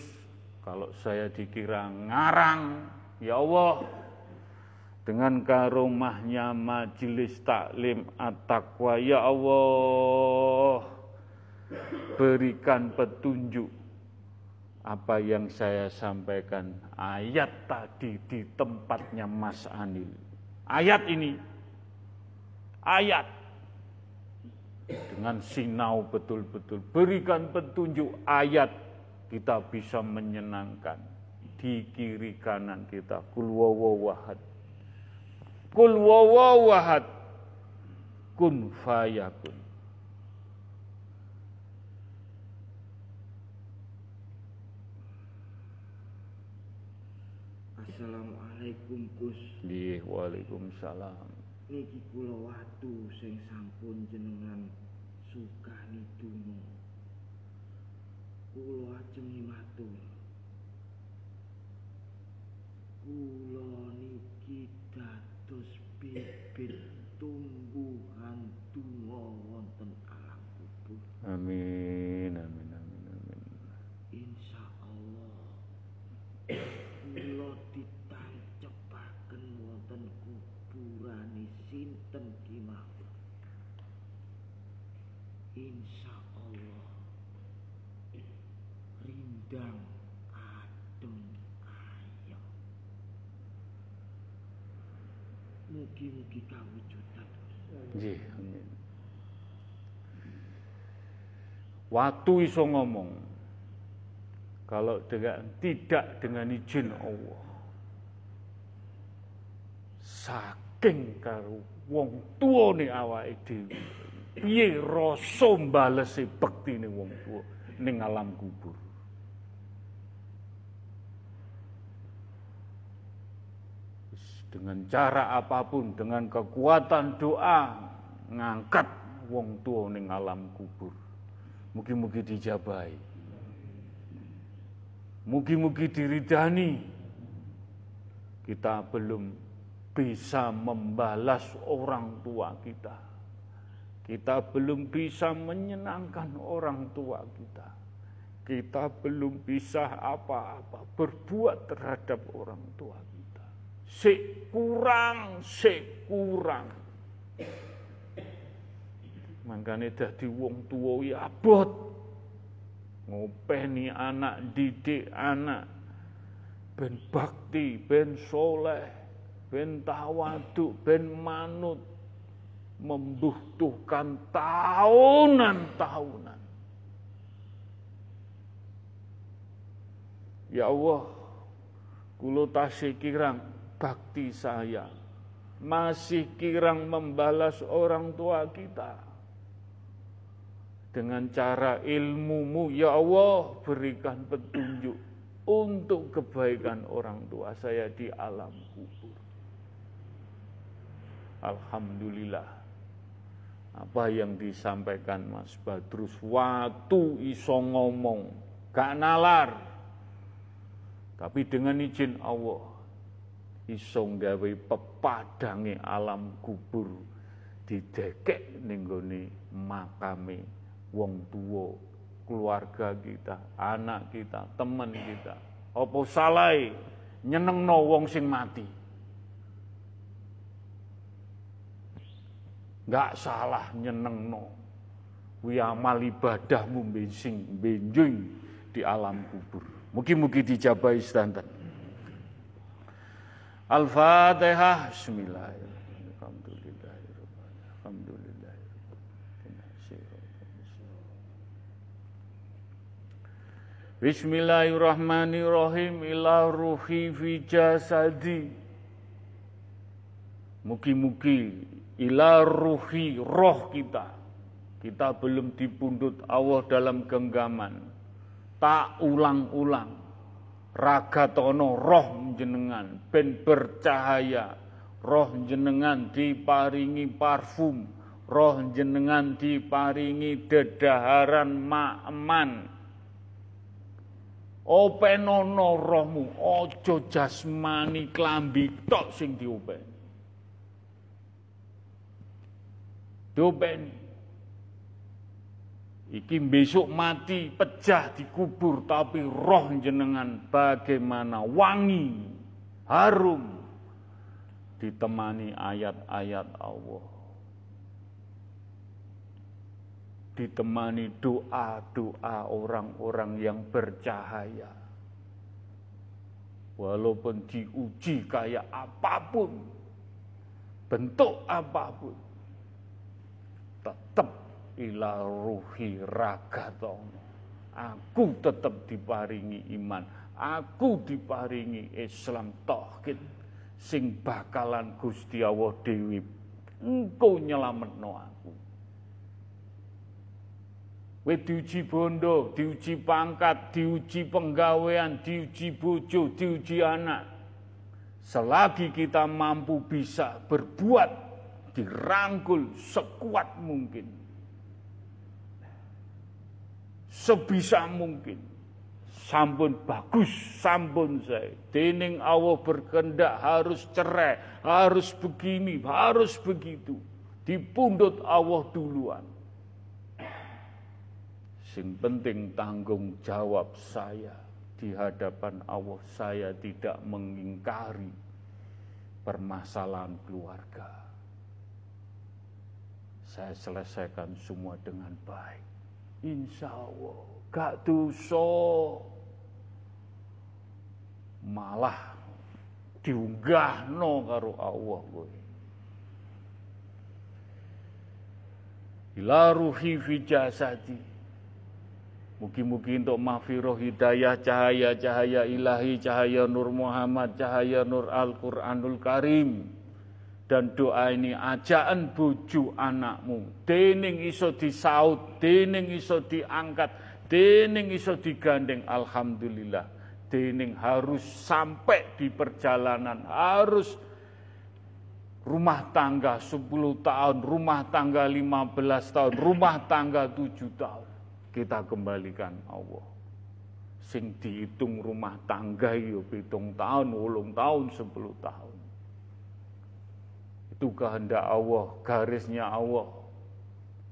Speaker 1: kalau saya dikira ngarang, ya Allah, dengan karomahnya majelis taklim at-taqwa, ya Allah, berikan petunjuk apa yang saya sampaikan. Ayat tadi di tempatnya Mas Anil. Ayat ini, ayat. Dengan sinau betul-betul. Berikan petunjuk ayat. Kita bisa menyenangkan. Di kiri kanan kita. Kul wawahad kul wawahad kun fayakun
Speaker 2: Assalamualaikum Gus.
Speaker 1: Nggih, Waalaikumsalam.
Speaker 2: Niki kula watu sing sampun jenengan sukani donga. Kula ajeng matur. Kula niki bibit tumbuhan donga wonten alam kubur.
Speaker 1: Amin, amin, amin.
Speaker 2: Insya Allah kula ditancepaken wonten kuburane sinten kemawon. Insya Allah rindang adem ayem. Mugi-mugi kawujudan.
Speaker 1: Nggih, iso ngomong. Kalau dengan tidak dengan izin Allah. Saking karo wong tuane awake dhewe. Piye rasa mbalesi bektine wong tuwa ning alam kubur. Dengan cara apa pun, dengan kekuatan doa, ngangkat wong tua ning alam kubur. Mugi-mugi dijabai. Mugi-mugi diridani. Kita belum bisa membalas orang tua kita. Kita belum bisa menyenangkan orang tua kita. Kita belum bisa apa-apa berbuat terhadap orang tua kita. Sik kurang, sik kurang. Mangkane dadi wong tuwa ya abot. Ngopeni anak, didik anak. Ben bakti, ben soleh, ben tawaduk, ben manut. Membutuhkan tahunan-tahunan. Ya Allah, kulo tasih kirang bakti saya. Masih kirang membalas orang tua kita. Dengan cara ilmumu, ya Allah, berikan petunjuk untuk kebaikan orang tua saya di alam kubur. Alhamdulillah. Apa yang disampaikan Mas Badrus, waktu iso ngomong, gak nalar, tapi dengan izin Allah, iso gawe pepadange alam kubur didekek ning gone makame wong tuwa, keluarga kita, anak kita, teman kita. Apa salah nyenengno wong sing mati? Enggak salah nyenengno. Kuwi amal ibadahmu bensin benjing di alam kubur. Mugi-mugi dijabai sedanten. Al-Fatihah. Bismillahirrahmanirrahim. Ilah Ila ruhi fi jasadi. Mugi-mugi ila ruhi roh kita. Kita belum dipundut Allah dalam genggaman. Tak ulang-ulang Raga tono roh jenengan ben bercahaya. Roh jenengan diparingi parfum. Roh jenengan diparingi dedaharan ma'aman Openono rohmu, ojo jasmani klambi tok sing diopeni. Diopeni. Iki besok mati pecah dikubur tapi roh jenengan bagaimana wangi, harum ditemani ayat-ayat Allah. ditemani doa-doa orang-orang yang bercahaya. Walaupun diuji kayak apa pun, bentuk apa pun, tetap ila ruhi ragatono. Aku tetap diparingi iman, aku diparingi Islam tauhid sing bakalan Gusti Allah dewi engkau nyelametno aku. Kowe diuji bondo, diuji pangkat, diuji penggawean, diuji bojo, diuji anak. Selagi kita mampu bisa berbuat, dirangkul sekuat mungkin. Sebisa mungkin. Sampun bagus, sampun saya. Dening Allah berkendak harus cerai, harus begini, harus begitu. Dipundut Allah duluan Sing penting tanggung jawab saya di hadapan Allah. Saya tidak mengingkari permasalahan keluarga. Saya selesaikan semua dengan baik. Insya Allah gak dosa. Malah diunggah no karo Allah gue. Ila ruhi fi jasadi Mugi-mugi untuk mahfirah hidayah cahaya-cahaya ilahi, cahaya Nur Muhammad, cahaya Nur Al-Quranul Karim. Dan doa ini ajaan buju anakmu. Dening iso disaut, dening iso diangkat, dening iso digandeng. Alhamdulillah. Dening harus sampai di perjalanan, harus rumah tangga 10 tahun, rumah tangga 15 tahun, rumah tangga 7 tahun kita kembalikan Allah. Sing dihitung rumah tangga yo pitung tahun, ulung tahun, sepuluh tahun. Itu kehendak Allah, garisnya Allah.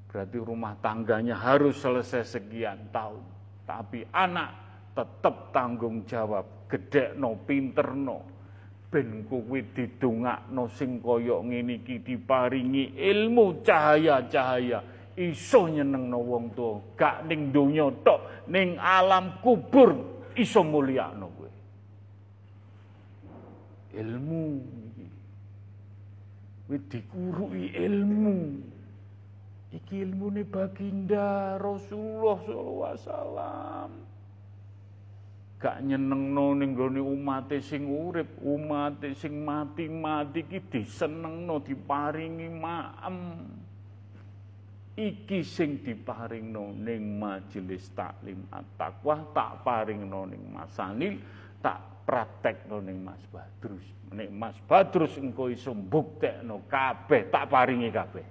Speaker 1: Berarti rumah tangganya harus selesai sekian tahun. Tapi anak tetap tanggung jawab, gede no, pinter no. Ben kowe didongakno sing kaya ngene iki diparingi ilmu cahaya-cahaya iso nyenengno wong tuwa, gak ning donya tok, ning alam kubur iso mulyakno kowe. Ilmu iki. Kowe dikuruki ilmu. Iki ilmune baginda Rasulullah sallallahu alaihi wasallam. Gak nyenengno ning gone umate sing urip, umate sing mati-mati iki disenengno, diparingi maem iki sing diparingno ning majelis taklim at-taqwa tak paringno ning masanil tak praktekno ning Mas Badrus nek Mas Badrus engko iso mbuktekno kabeh tak paringi kabeh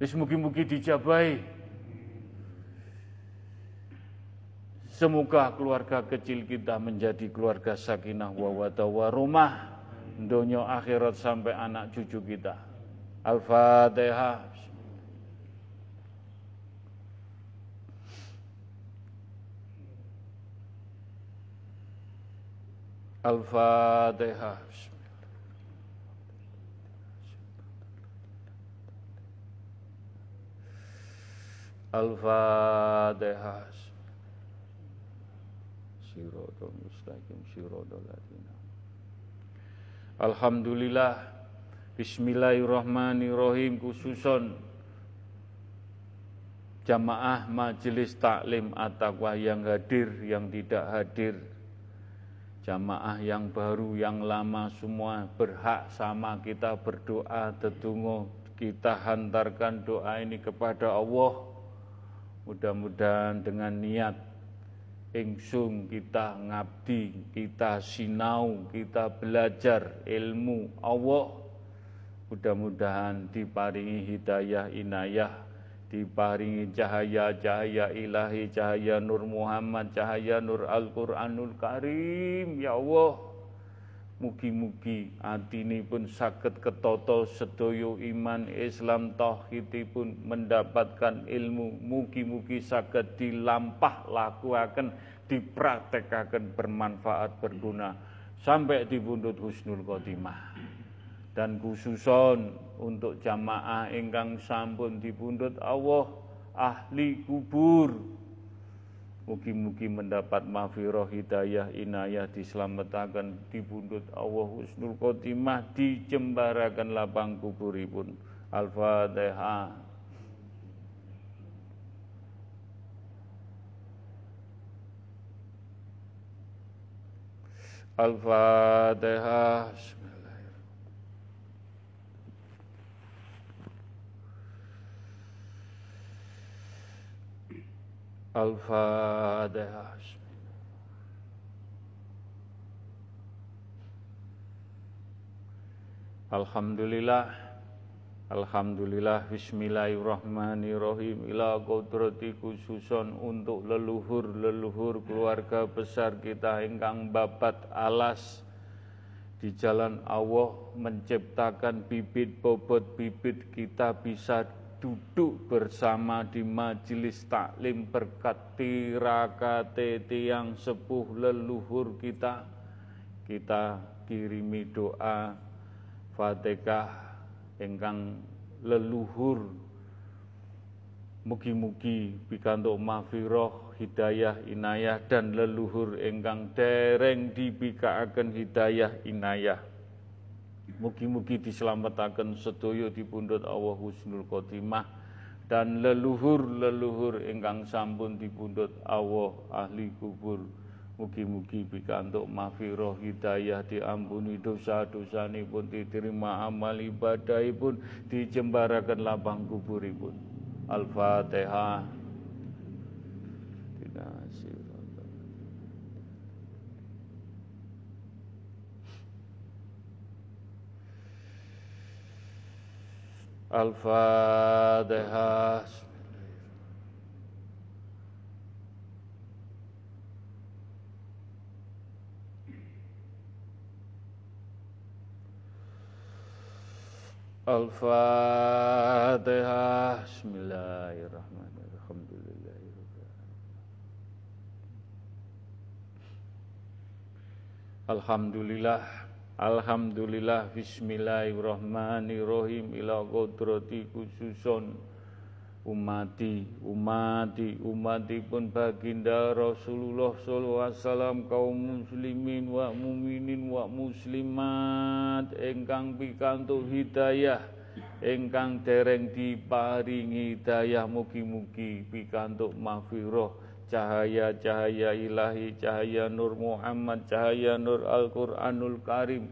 Speaker 1: wis mugi-mugi dijabahi Semoga keluarga kecil kita menjadi keluarga sakinah wa rumah dunia akhirat sampai anak cucu kita. Al-Fatihah. Al-Fatihah. Al-Fatihah. Siratul mustaqim, siratul Alhamdulillah. Bismillahirrahmanirrahim. Khususon jamaah majelis taklim at-taqwa yang hadir, yang tidak hadir, jamaah yang baru, yang lama semua berhak sama kita berdoa, tetunggu, kita hantarkan doa ini kepada Allah. Mudah-mudahan dengan niat ingsun kita ngabdi, kita sinau, kita belajar ilmu Allah. Mudah-mudahan diparingi hidayah inayah, diparingi cahaya-cahaya ilahi, cahaya Nur Muhammad, cahaya Nur Al-Quranul Karim. Ya Allah, Mugi-mugi pun sakit ketoto sedoyo iman Islam pun mendapatkan ilmu. Mugi-mugi sakit dilampah lakuaken dipraktekkan bermanfaat berguna. Sampai di bundut husnul khotimah dan khususon untuk jamaah ingkang sampun dibundut Allah ahli kubur. Mugi-mugi mendapat mafiroh hidayah inayah diselamatkan dibundut Allah husnul khotimah dijembarakan lapang kuburipun. Al-Fatihah. Al-Fatihah Al-Fatihah. Alhamdulillah Alhamdulillah Bismillahirrahmanirrahim Ila kodrati khususon untuk leluhur-leluhur keluarga besar kita Engkang babat alas di jalan Allah menciptakan bibit bobot bibit kita bisa duduk bersama di majelis taklim berkat tirakate tiang sepuh leluhur kita. Kita kirimi doa fatihah engkang leluhur. Mugi-mugi pikantuk mafiroh hidayah inayah dan leluhur engkang dereng dibikaaken hidayah inayah Mugi-mugi diselamatkan sedaya dipundhut Allah husnul khotimah dan leluhur-leluhur ingkang sampun dipundhut Allah ahli kubur. Mugi-mugi pikantuk mahfirah hidayah diampuni dosa-dosa pun diterima amal ibadah pun dijembarakan lapang kuburipun. Al-Fatihah. Al-Fatihah. Al-Fatihah. Bismillahirrahmanirrahim. Alhamdulillah. Alhamdulillah Bismillahirrahmanirrahim ila kodrati khususon umati umati umati pun baginda Rasulullah sallallahu alaihi wasallam kaum muslimin wa muminin wa muslimat engkang pikantuk hidayah engkang dereng diparingi hidayah mugi-mugi pikantuk mahfirah cahaya-cahaya ilahi, cahaya Nur Muhammad, cahaya Nur Al-Quranul Karim,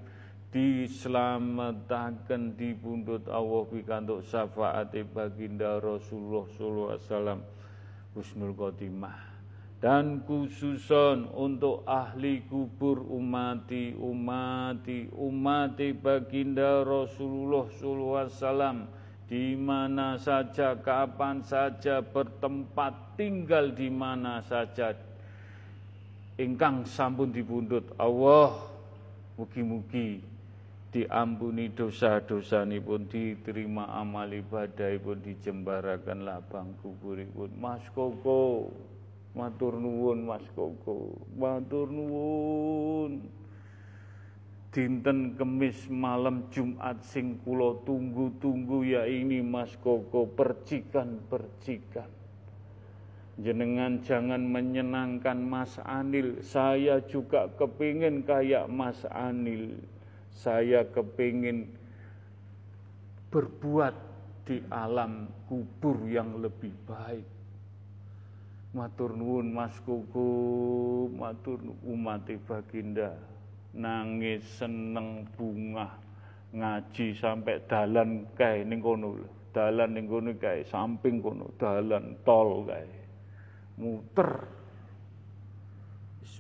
Speaker 1: diselamatkan di pundut Allah pikantuk syafaat baginda Rasulullah sallallahu alaihi wasallam husnul khotimah. Dan khususon untuk ahli kubur umati umati umati baginda Rasulullah sallallahu alaihi wasallam di mana saja, kapan saja, bertempat tinggal di mana saja. Ingkang sampun dibundut Allah, mugi-mugi diampuni dosa-dosa pun diterima amal ibadah pun dijembarakan lapang pun Mas Koko, matur nuwun Mas Koko, matur nuwun dinten kemis malam Jumat sing kula tunggu-tunggu ya ini Mas Koko percikan-percikan. Jenengan jangan menyenangkan Mas Anil, saya juga kepingin kayak Mas Anil. Saya kepingin berbuat di alam kubur yang lebih baik. Matur nuwun Mas Kuku, matur umat baginda. Nangis seneng bunga ngaji sampai dalan kae ning kono. Dalan ning kono kae samping kono, dalan tol kae. Muter.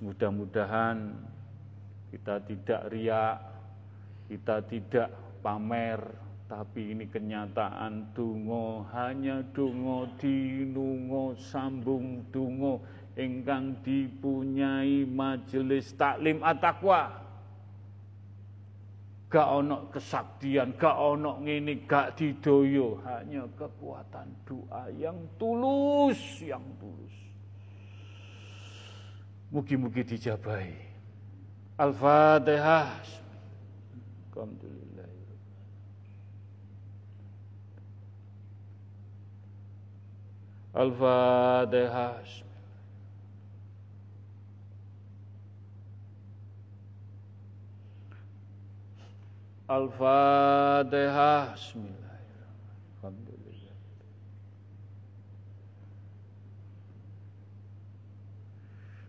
Speaker 1: Mudah-mudahan kita tidak riak, kita tidak pamer, tapi ini kenyataan dungo hanya dungo dinungo sambung dungo ingkang dipunyai majelis taklim at-taqwa. Gak ono kesaktian, gak ono ngene, gak didoyo, hanya kekuatan doa yang tulus, yang tulus. Mugi-mugi dijabai. Al-Fatihah. Alhamdulillah. Al-Fatihah. Al-Fatihah. Bismillahirrahmanirrahim.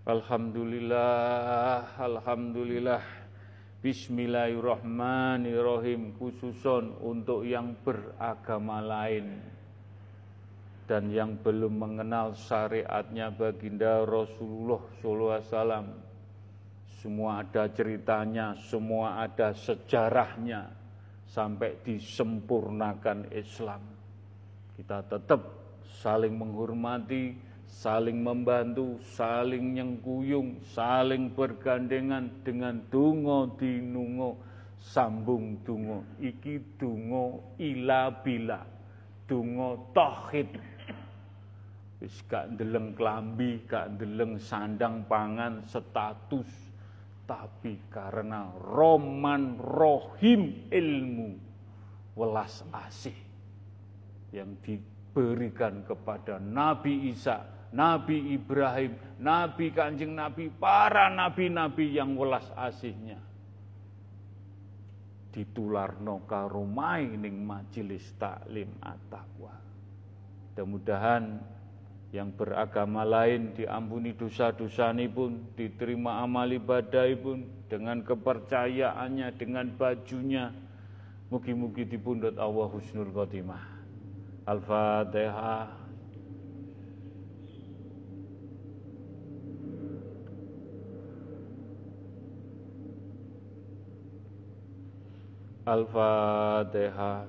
Speaker 1: Alhamdulillah, Alhamdulillah. Bismillahirrahmanirrahim. Khususon untuk yang beragama lain dan yang belum mengenal syariatnya baginda Rasulullah SAW. Semua ada ceritanya, semua ada sejarahnya sampai disempurnakan Islam. Kita tetap saling menghormati, saling membantu, saling nyengkuyung, saling bergandengan dengan dungo dinungo, sambung dungo, iki dungo ila bila, dungo tohid. Wis gak ndeleng klambi, gak ndeleng sandang pangan status, tapi karena roman rohim ilmu welas asih yang diberikan kepada Nabi Isa, Nabi Ibrahim, Nabi Kanjeng Nabi, para nabi-nabi yang welas asihnya ditularno karomai ning majelis taklim at-taqwa. Mudah-mudahan yang beragama lain diampuni dosa-dosa ini pun, diterima amal ibadah pun, dengan kepercayaannya, dengan bajunya. Mugi-mugi dipundut Allah husnul khotimah. Al-Fatihah. Al-Fatihah.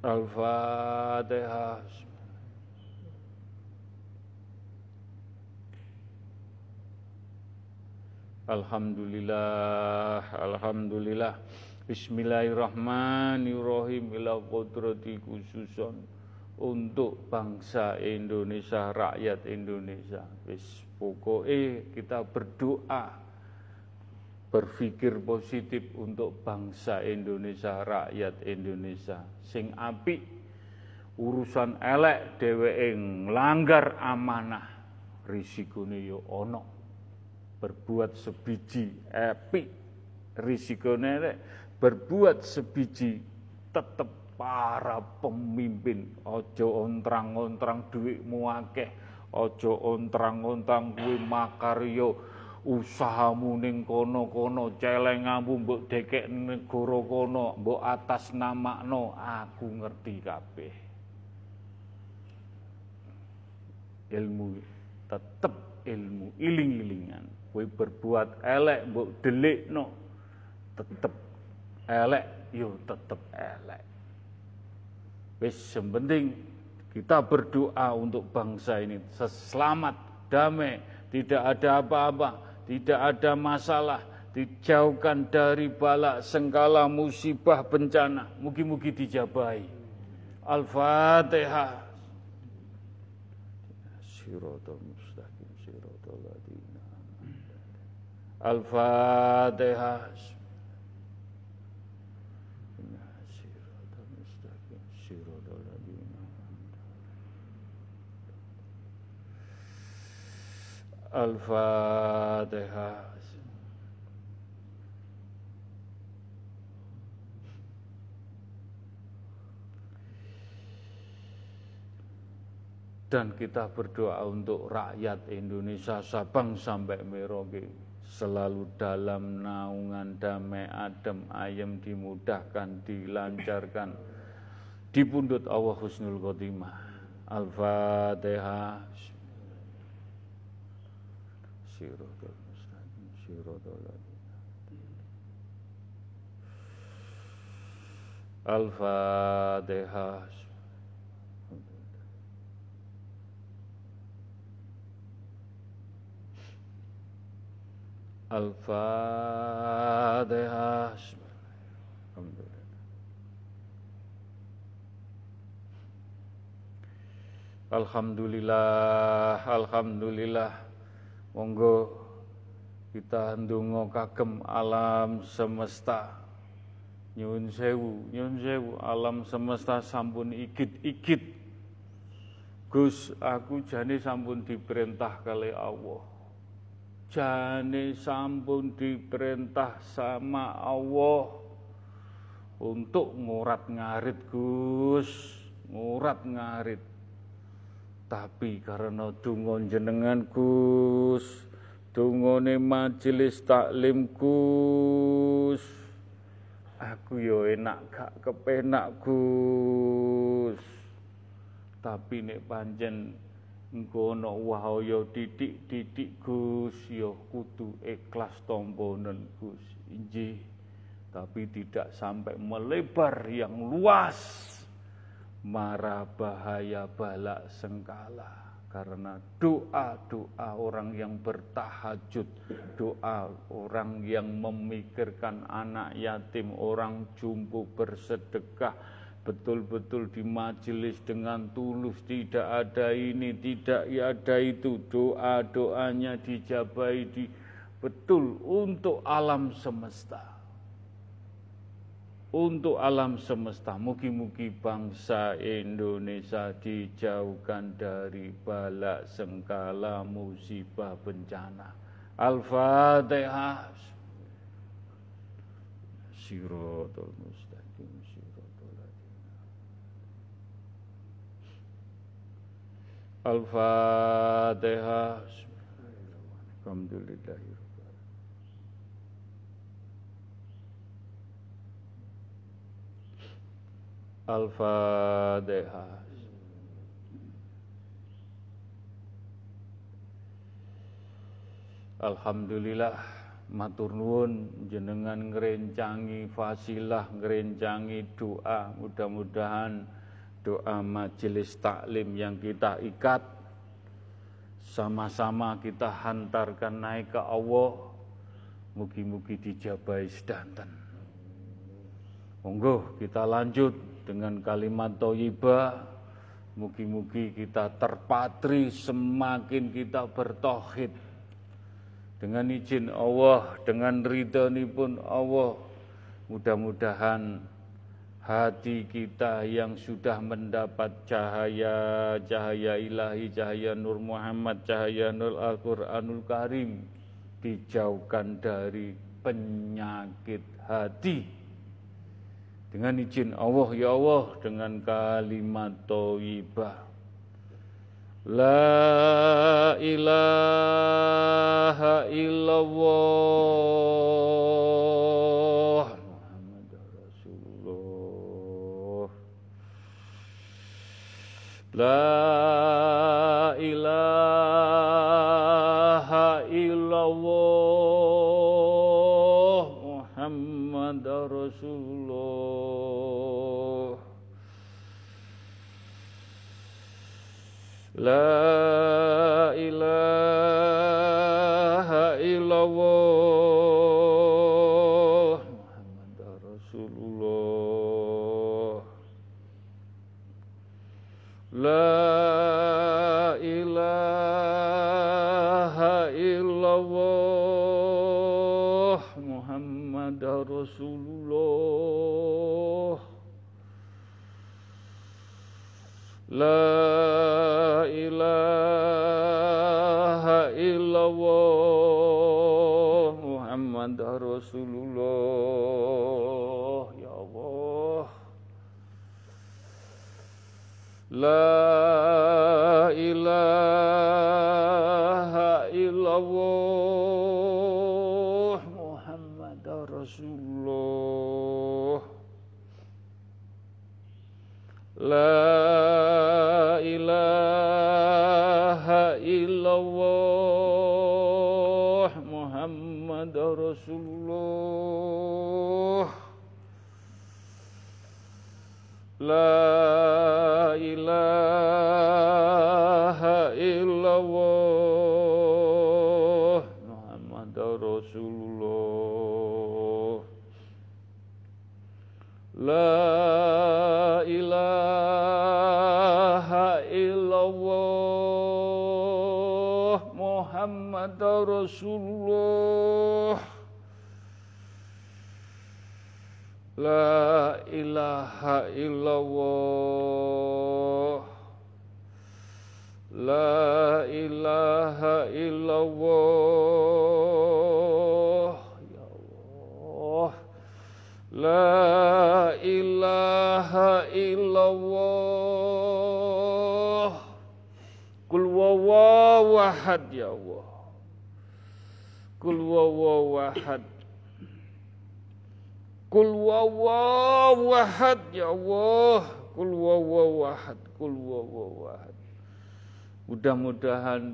Speaker 1: Al-Fatihah. Alhamdulillah, Alhamdulillah. Bismillahirrahmanirrahim ila qudrati khususon untuk bangsa Indonesia, rakyat Indonesia. Wis kita berdoa berpikir positif untuk bangsa Indonesia, rakyat Indonesia. Sing apik urusan elek dheweke nglanggar amanah risikone yo ana. Berbuat sebiji epik risikone elek, berbuat sebiji tetep para pemimpin ojo ontrang-ontrang duitmu akeh, ojo ontrang-ontrang kuwi makaryo usahamu ning kono-kono celengamu mbok dekek negara kono mbok atas namakno aku ngerti kabeh. Ilmu tetep ilmu iling-ilingan. Kowe berbuat elek mbok delikno tetep elek yo tetep elek. Wis penting kita berdoa untuk bangsa ini selamat damai tidak ada apa-apa tidak ada masalah, dijauhkan dari balak sengkala musibah bencana. Mugi-mugi dijabai. Al-Fatihah. mustaqim ladina. Al-Fatihah. الفاتحة dan kita berdoa untuk rakyat Indonesia Sabang sampai Merauke. Selalu dalam naungan damai adem ayem dimudahkan dilancarkan. Dipundut Allah Husnul Khotimah. Al-Fatihah Siratul mustaqim Siratul Al-Fatihah Al-Fatihah. Alhamdulillah, alhamdulillah. Monggo kita ndonga kagem alam semesta. Nyun sewu, nyun sewu alam semesta sampun ikit-ikit. Gus, aku jane sampun diperintah kali Allah jane sampun diperintah sama Allah untuk ngurat ngarit Gus, ngurat ngarit. Tapi karena donga jenengan Gus, dungane majelis taklim Gus, aku yo enak gak kepenak Gus. Tapi nek panjen engko ana wahaya titik-titik Gus ya kudu ikhlas tomponen Gus. Injih tapi tidak sampai melebar yang luas marah bahaya balak sengkala. Karena doa-doa orang yang bertahajud, doa orang yang memikirkan anak yatim, orang jumbo bersedekah, betul-betul di majelis dengan tulus tidak ada ini tidak ada itu. Doa doanya dijabai di betul untuk alam semesta untuk alam semesta mugi-mugi bangsa Indonesia dijauhkan dari balak sengkala musibah bencana Al-Fatihah Siratul Mustaqim Al-Fatihah. Alhamdulillah. Al-Fatihah. Alhamdulillah matur nuwun jenengan ngrencangi fasilah ngrencangi doa. Mudah-mudahan doa majelis taklim yang kita ikat sama-sama kita hantarkan naik ke Allah. Mugi-mugi dijabai sedanten. Monggo kita lanjut dengan kalimat toyibah mugi-mugi kita terpatri semakin kita bertohid dengan izin Allah dengan ridho pun Allah mudah-mudahan hati kita yang sudah mendapat cahaya, cahaya ilahi, cahaya Nur Muhammad, cahaya Nur Al-Quranul Karim, dijauhkan dari penyakit hati. Dengan izin Allah, ya Allah, dengan kalimat toibah. La ilaha illallah La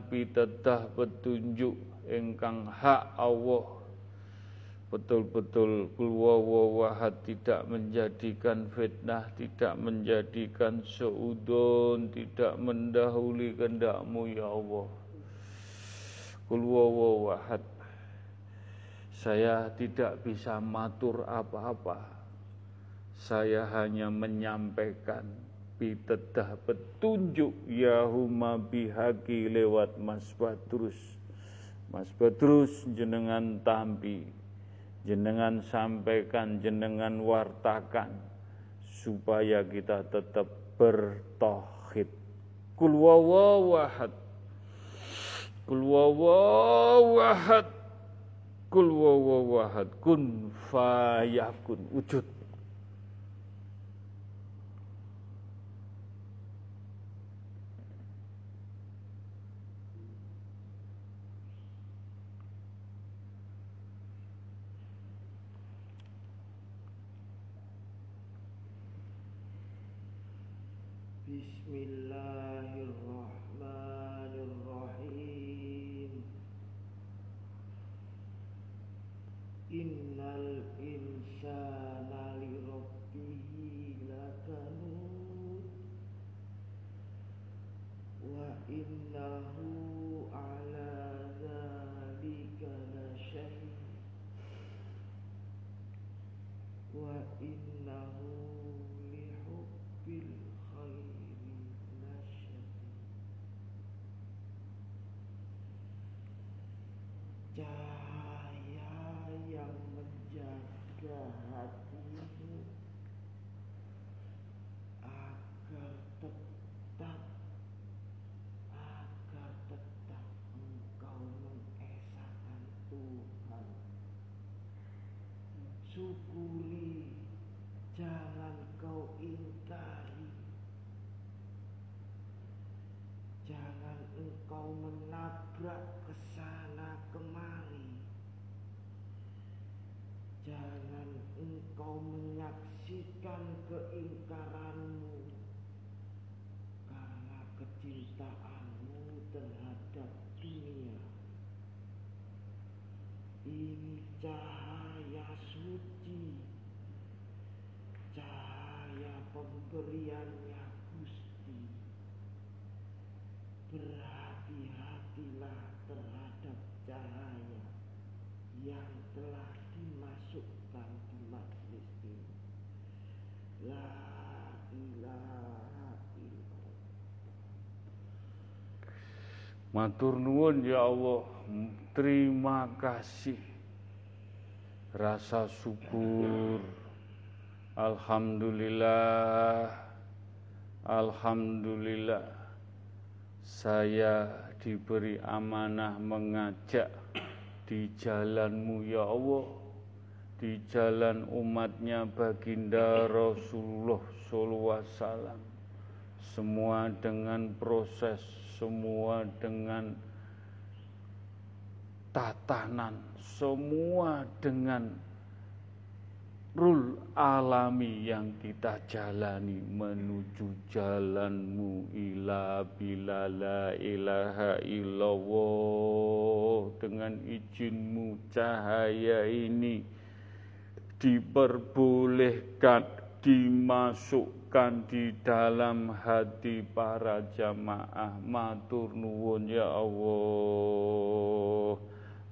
Speaker 1: pitedah petunjuk engkang hak Allah betul-betul kulwawawahad tidak menjadikan fitnah, tidak menjadikan seudon, tidak mendahului kehendakmu ya Allah. Kulwawawahad saya tidak bisa matur apa-apa. Saya hanya menyampaikan pitedah petunjuk Yahuma bihaki lewat Mas Badrus. Mas Badrus jenengan tampi, jenengan sampaikan, jenengan wartakan supaya kita tetap bertauhid. Kul wawawahad. Kul wawawahad. Kul wawawahad kun fayakun wujud.
Speaker 2: Innal insana li rabbihi lakanud Wa innahu ala keingkaran
Speaker 1: Matur nuwun ya Allah, terima kasih. Rasa syukur. Alhamdulillah. Alhamdulillah. Saya diberi amanah mengajak di jalanmu ya Allah. Di jalan umatnya baginda Rasulullah wasallam. semua dengan proses, semua dengan tatanan, semua dengan rul alami yang kita jalani menuju jalanmu. Ila bila la ilaha illallah. Dengan izinmu cahaya ini diperbolehkan dimasukkan di dalam hati para jamaah. Matur nuwun ya Allah.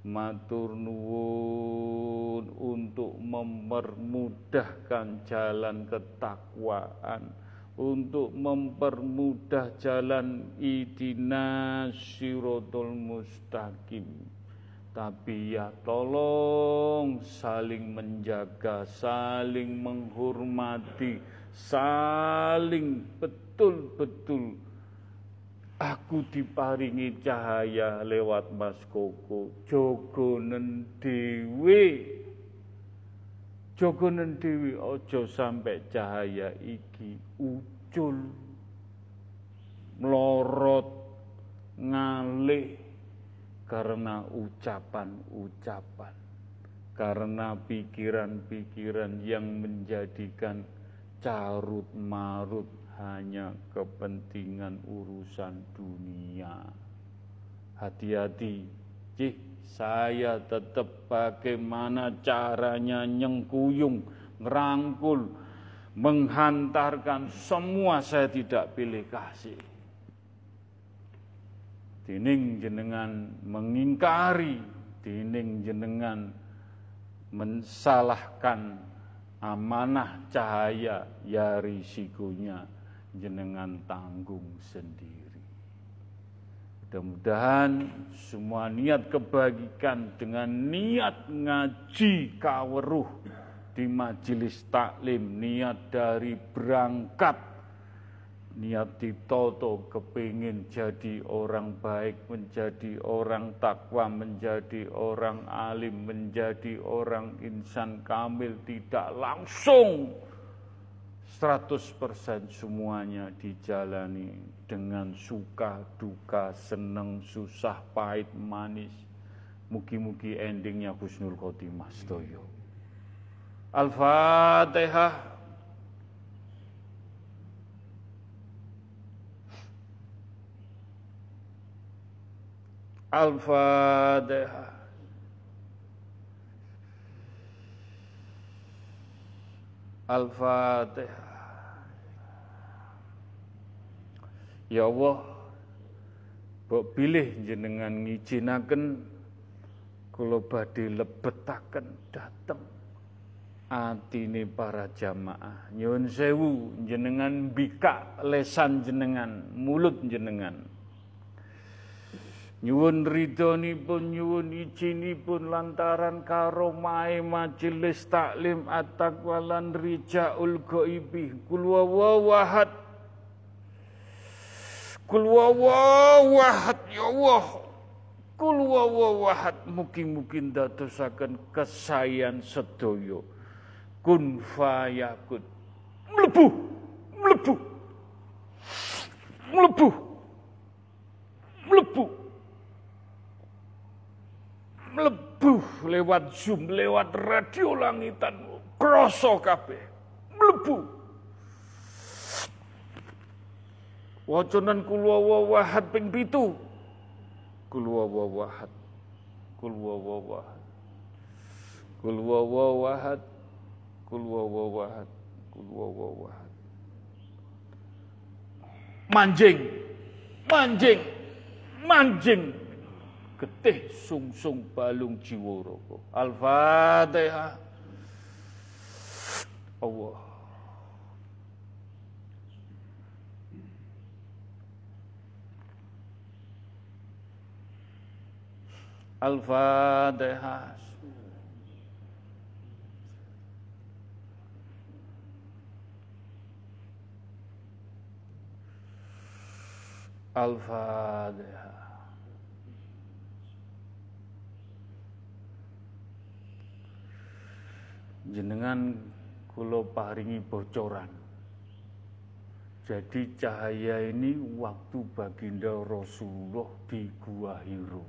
Speaker 1: Matur nuwun untuk mempermudahkan jalan ketakwaan. Untuk mempermudah jalan idina sirotol mustaqim. Tapi ya tolong saling menjaga saling menghormati saling betul-betul Aku diparingi cahaya lewat Mas Koko. Jogonen dewe. Jogonen dewe ojo sampai cahaya iki ucul. Melorot ngalih karena ucapan-ucapan. Karena pikiran-pikiran yang menjadikan carut marut hanya kepentingan urusan dunia. Hati-hati, cih, saya tetap bagaimana caranya nyengkuyung, ngerangkul, menghantarkan semua saya tidak pilih kasih. Dining jenengan mengingkari, dining jenengan mensalahkan amanah cahaya ya risikonya jenengan tanggung sendiri. Mudah-mudahan semua niat kebajikan dengan niat ngaji kaweruh di majelis taklim, niat dari berangkat, niat ditoto kepingin jadi orang baik, menjadi orang takwa, menjadi orang alim, menjadi orang insan kamil, tidak langsung 100% semuanya dijalani dengan suka, duka, senang, susah, pahit, manis. Mugi-mugi endingnya husnul khotimah. Al-Fatihah. Al-Fatihah. Al-Fatihah. Ya Allah, mbok pilih jenengan ngijinaken kula badhe lebetaken dateng atine para jamaah. Nyuwun sewu jenengan bika lesan jenengan, mulut jenengan. Nyuwun ridhonipun nyuwun izinipun lantaran karomahe majelis taklim at-taqwa lan rijaul ghaibi kul wawahad Kul wawahad ya Allah. Kul wawahad mungkin-mungkin dadosaken kesayan sedoyo. Kun fayakun. Mlebu, mlebu. Mlebu. Mlebu. Mlebu lewat Zoom, lewat radio langitan. Kroso kabeh. Mlebu. Wacanan kul wawahad ping pitu. Kul wawahad. Kul wawahad. Kul wawahad. Kul wawahad. Kul wawahad. Manjing. Manjing. Manjing. Getih sungsung balung jiwa roko. Al-Fatihah. Allah. Al-Fatihah. Al-Fatihah. Jenengan kula paringi bocoran. Jadi cahaya ini waktu baginda Rasulullah di Gua Hiro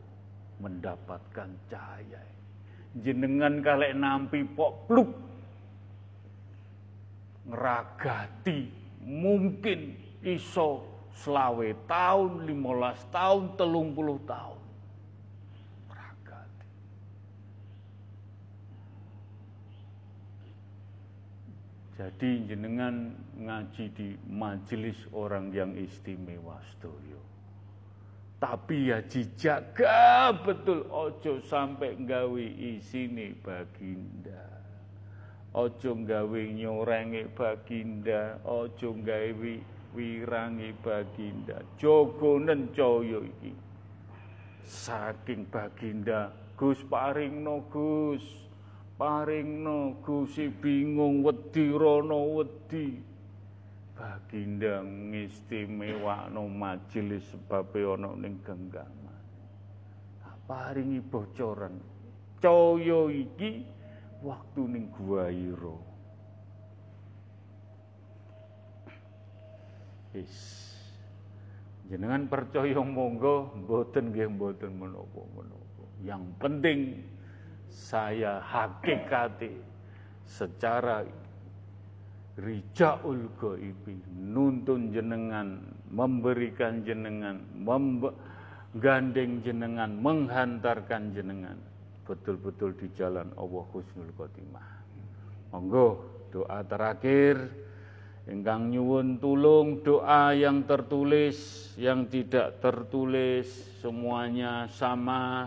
Speaker 1: mendapatkan cahaya. Jenengan kalek nampi pok pluk ngeragati mungkin iso selawe tahun, limolas tahun, telung puluh tahun. Ngeragati. Jadi jenengan ngaji di majelis orang yang istimewa sedoyo. Tapi ya dijaga betul ojo sampai nggawe isine baginda. Ojo nggawe nyorengi baginda, ojo nggawe wirangi baginda. Jogonen coyo iki. Saking baginda, Gus paringno Gus. Paringno Gusi bingung wedi rono wedi. Baginda ngistimewakno majelis sebab ana ning genggaman. Paringi bocoran. Caya iki waktu ning Gua Hiro. Is. Jenengan percaya monggo mboten nggih mboten menapa-menapa. Yang penting saya hakikati secara rijaul goibi nuntun jenengan memberikan jenengan menggandeng jenengan menghantarkan jenengan betul-betul di jalan Allah Husnul Khotimah. Monggo doa terakhir. Ingkang nyuwun tulung doa yang tertulis yang tidak tertulis semuanya sama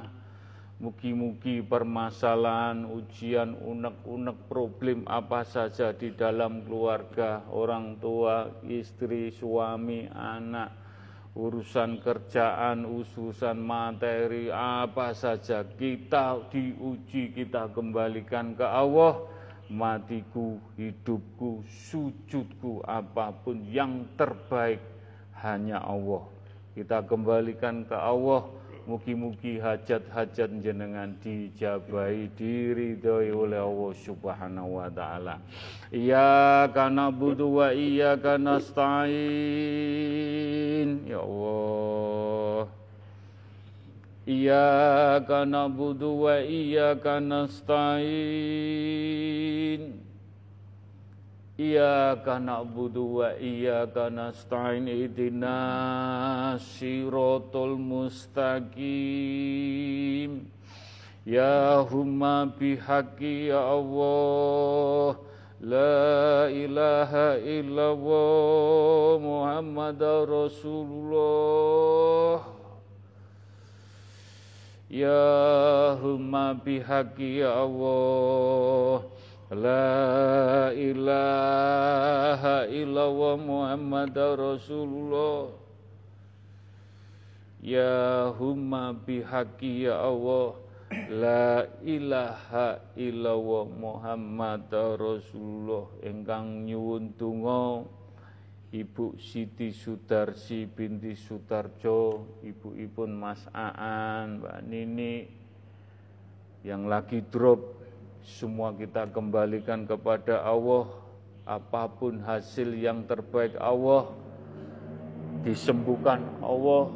Speaker 1: Mugi-mugi permasalahan, ujian, unek-unek, problem apa saja di dalam keluarga, orang tua, istri, suami, anak, urusan kerjaan, urusan materi, apa saja kita diuji, kita kembalikan ke Allah. Matiku, hidupku, sujudku, apa pun yang terbaik hanya Allah. Kita kembalikan ke Allah Mugi-mugi hajat-hajat jenengan dijabai diridhoi oleh Allah Subhanahu wa taala. Iyyaka na'budu wa iyyaka nasta'in. Ya Allah. Iyyaka na'budu wa iyyaka nasta'in. Iyyaka na'budu wa iyyaka nasta'in ihdinas siratal mustaqim. Ya humma bihaqi ya Allah. La ilaha illallah Muhammad Rasulullah. Ya humma bihaqi ya Allah La ilaha illallah Muhammad Rasulullah. Ya humma bihaqi ya Allah. La ilaha illallah Muhammad Rasulullah. Engkang nyuwun tungo Ibu Siti Sudarsi binti Sutarjo Ibu-ipun Mas Aan, Mbak Nini Yang lagi drop semua kita kembalikan kepada Allah. Apa pun hasil yang terbaik Allah disembuhkan Allah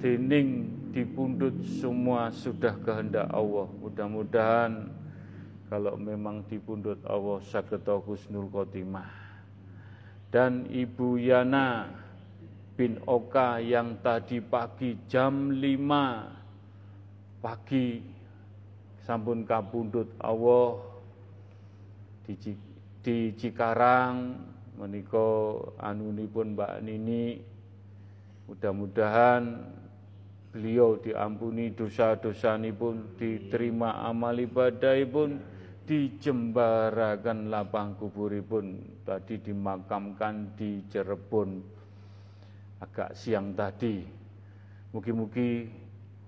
Speaker 1: dening dipundut semua sudah kehendak Allah. Mudah-mudahan kalau memang dipundut Allah saketa husnul khotimah. Dan Ibu Yana bin Oka yang tadi pagi jam 5 pagi sampun kapundhut Allah. Di, di Cikarang menika anunipun Mbak Nini. Mudah-mudahan beliau diampuni dosa-dosa pun diterima amal ibadah pun dijembarakan lapang kuburipun. Tadi dimakamkan di Cirebon agak siang tadi. Mugi-mugi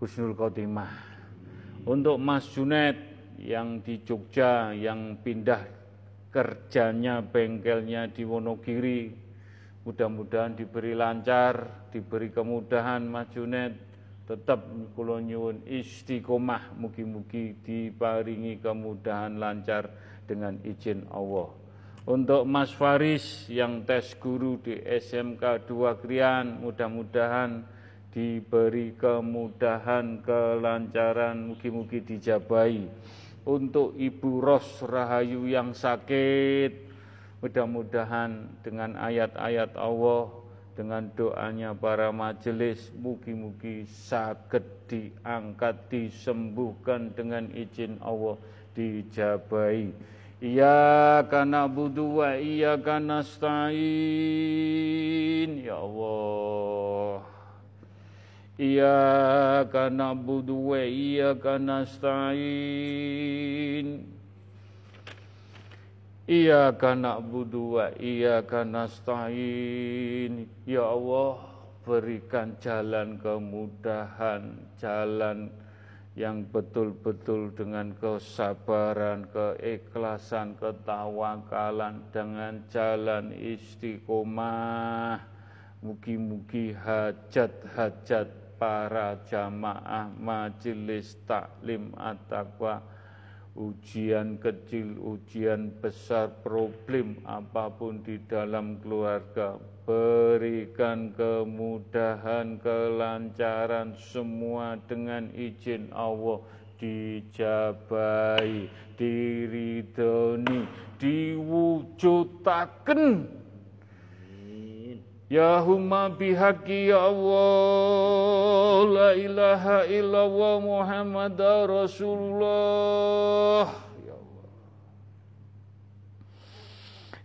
Speaker 1: husnul khotimah untuk Mas Junet yang di Jogja, yang pindah kerjanya, bengkelnya di Wonogiri, mudah-mudahan diberi lancar, diberi kemudahan Mas Junet, tetap kula nyuwun istiqomah mugi-mugi diparingi kemudahan lancar dengan izin Allah. Untuk Mas Faris yang tes guru di SMK 2 Krian, mudah-mudahan diberi kemudahan, kelancaran, mugi-mugi dijabai. Untuk Ibu Ros Rahayu yang sakit, mudah-mudahan dengan ayat-ayat Allah, dengan doanya para majelis, mugi-mugi sakit diangkat, disembuhkan dengan izin Allah, dijabai. Iyyaka na'budu wa iyyaka nasta'in ya Allah Wa iyyaka nasta'in Iyyaka na'budu wa iyyaka nasta'in Ya Allah berikan jalan kemudahan jalan yang betul-betul dengan kesabaran, keikhlasan, ketawakalan dengan jalan istiqomah. Mugi-mugi hajat-hajat para jamaah majelis taklim at-taqwa. Ujian kecil, ujian besar, problem apa pun di dalam keluarga. Berikan kemudahan, kelancaran semua dengan izin Allah. Dijabai, diridhoni, diwujudaken. Ya humma bihaqi ya Allah La ilaha illallah Muhammad Rasulullah.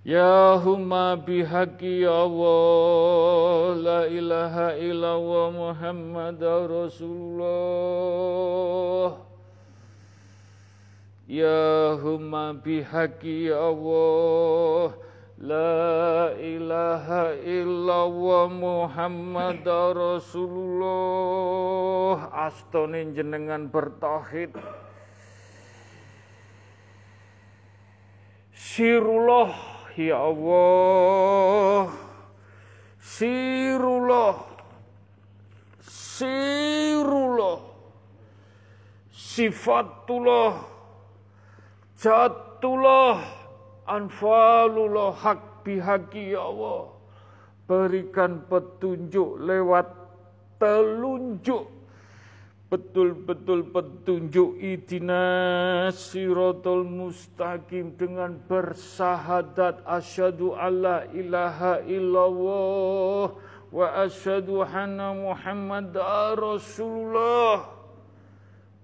Speaker 1: Ya humma bihaqi ya Allah La ilaha illallah Muhammad Rasulullah. Ya humma bihaqi ya Allah La ilaha illallah Muhammad Rasulullah. Astonin jenengan bertauhid. Sirullah Ya Allah. Sirullah. Sirullah. Sifatullah. Jatullah Anfalullah Hak bihaki ya Allah. Berikan petunjuk lewat telunjuk. Betul-betul petunjuk idina siratul mustaqim dengan bersahadat. Asyhadu alla ilaha illallah wa asyhadu anna muhammad rasulullah.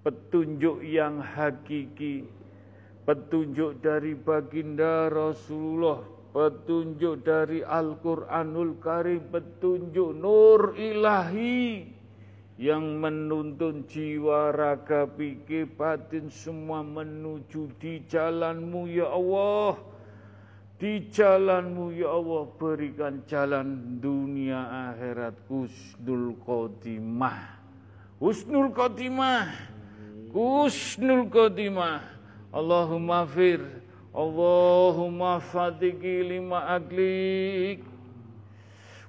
Speaker 1: Petunjuk yang hakiki petunjuk dari baginda rasulullah petunjuk dari Al-Qur'anul Karim petunjuk nur ilahi yang menuntun jiwa, raga, pikir, batin semua menuju di jalanmu ya Allah. Di jalanmu ya Allah berikan jalan dunia akhirat husnul khotimah. Husnul khotimah. Husnul khotimah. Allahumma fir. Allahumma fatiki lima aglik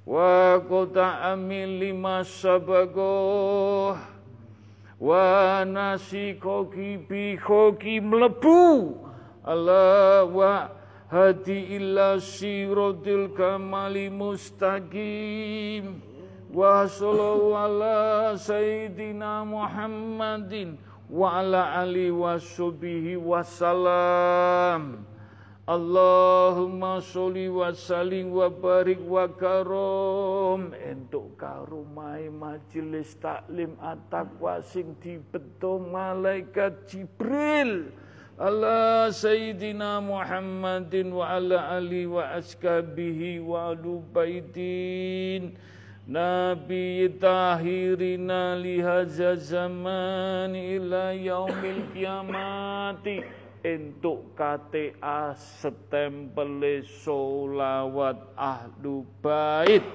Speaker 1: wa kota amin lima sabago wa nasi koki bi koki melebu Allah wa hadi illa sirotil kamali mustaqim wa sallallahu ala sayyidina Muhammadin wa ala ali wa wa salam. Allahumma sholli wa salim wa barik wa karom. Entuk karomai majelis taklim at-taqwa sing dibeto malaikat Jibril. Ala sayyidina Muhammadin wa ala ali wa askabihi wa alu baitin Nabi tahirina lihaza zaman ila yaumil kiamati. Entuk KTA setempel solawat ahlu bait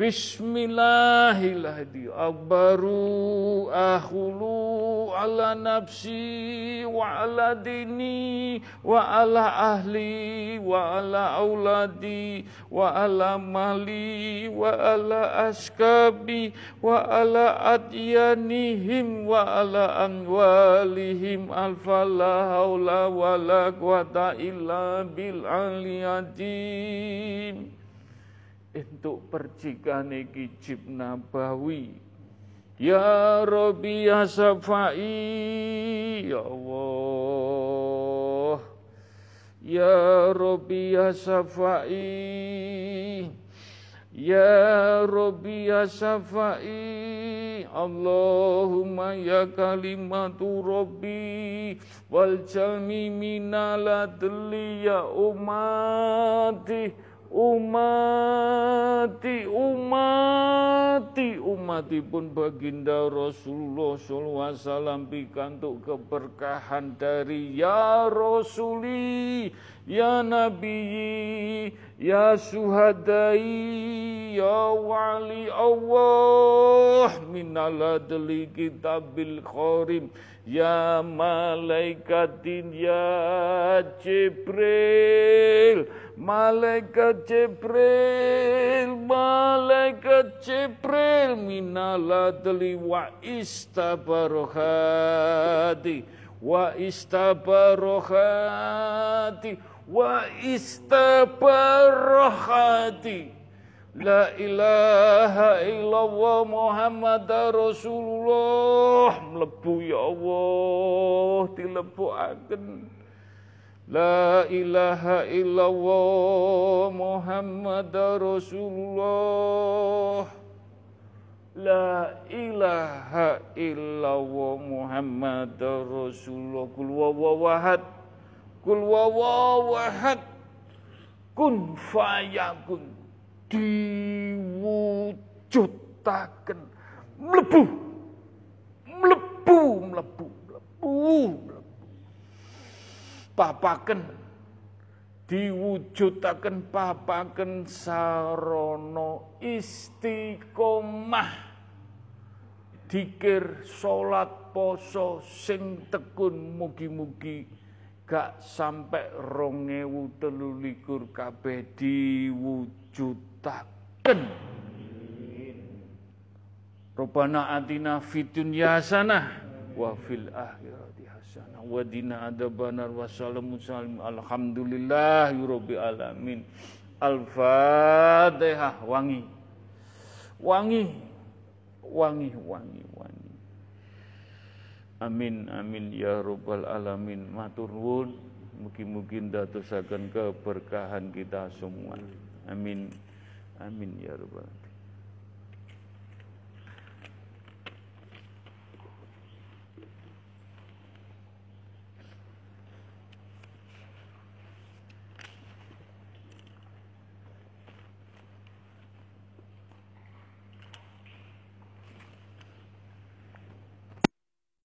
Speaker 1: Bismillahirrahmanirrahim. Akbaru akhulu ala nafsi wa ala dini wa ala ahli wa ala auladi wa ala mali wa ala askabi wa ala adyanihim wa ala anwalihim alfala haula wa la quwata illa bil aliyadim untuk percikan kijib nabawi Ya Rabbi ya Safai Ya Allah. Ya Rabbi ya Safai Ya Rabbi ya Safai Allahumma ya kalimatu Rabbi Wal jami minaladli ya umati umati umati umati pun baginda Rasulullah SAW pikantuk keberkahan dari ya Rasuli ya Nabi ya Suhadai ya Wali Allah minaladli kitabil khorim. Ya malaikatin ya Jibril. Malaikat Jibril, Malaikat Jibril minaladli wa istabarohati wa istabarohati wa istabarohati La ilaha illallah Muhammad Rasulullah. Melebu ya Allah dilebokaken La ilaha illallah Muhammad Rasulullah. La ilaha illallah Muhammad Rasulullah. Kul wawawahad Kul wawawahad Kun fayakun. Diwujudaken Melebu Melebu Melebu Melebu papaken. Diwujudaken papaken sarono istiqomah. Dikir salat poso sing tekun mugi-mugi gak sampai rongewu telulikur kabeh diwujudaken. Robana atina fitunya sana wa fil akhirah hasanah wa dina adabanar wa salamu salim. Alhamdulillah rabbil alamin. Al-fatihah. Wangi. Wangi. Wangi wangi amin amin ya rabbal alamin. Matur nuwun. Mugi-mugi ndadosaken keberkahan kita semua. Amin amin ya rabbal alamin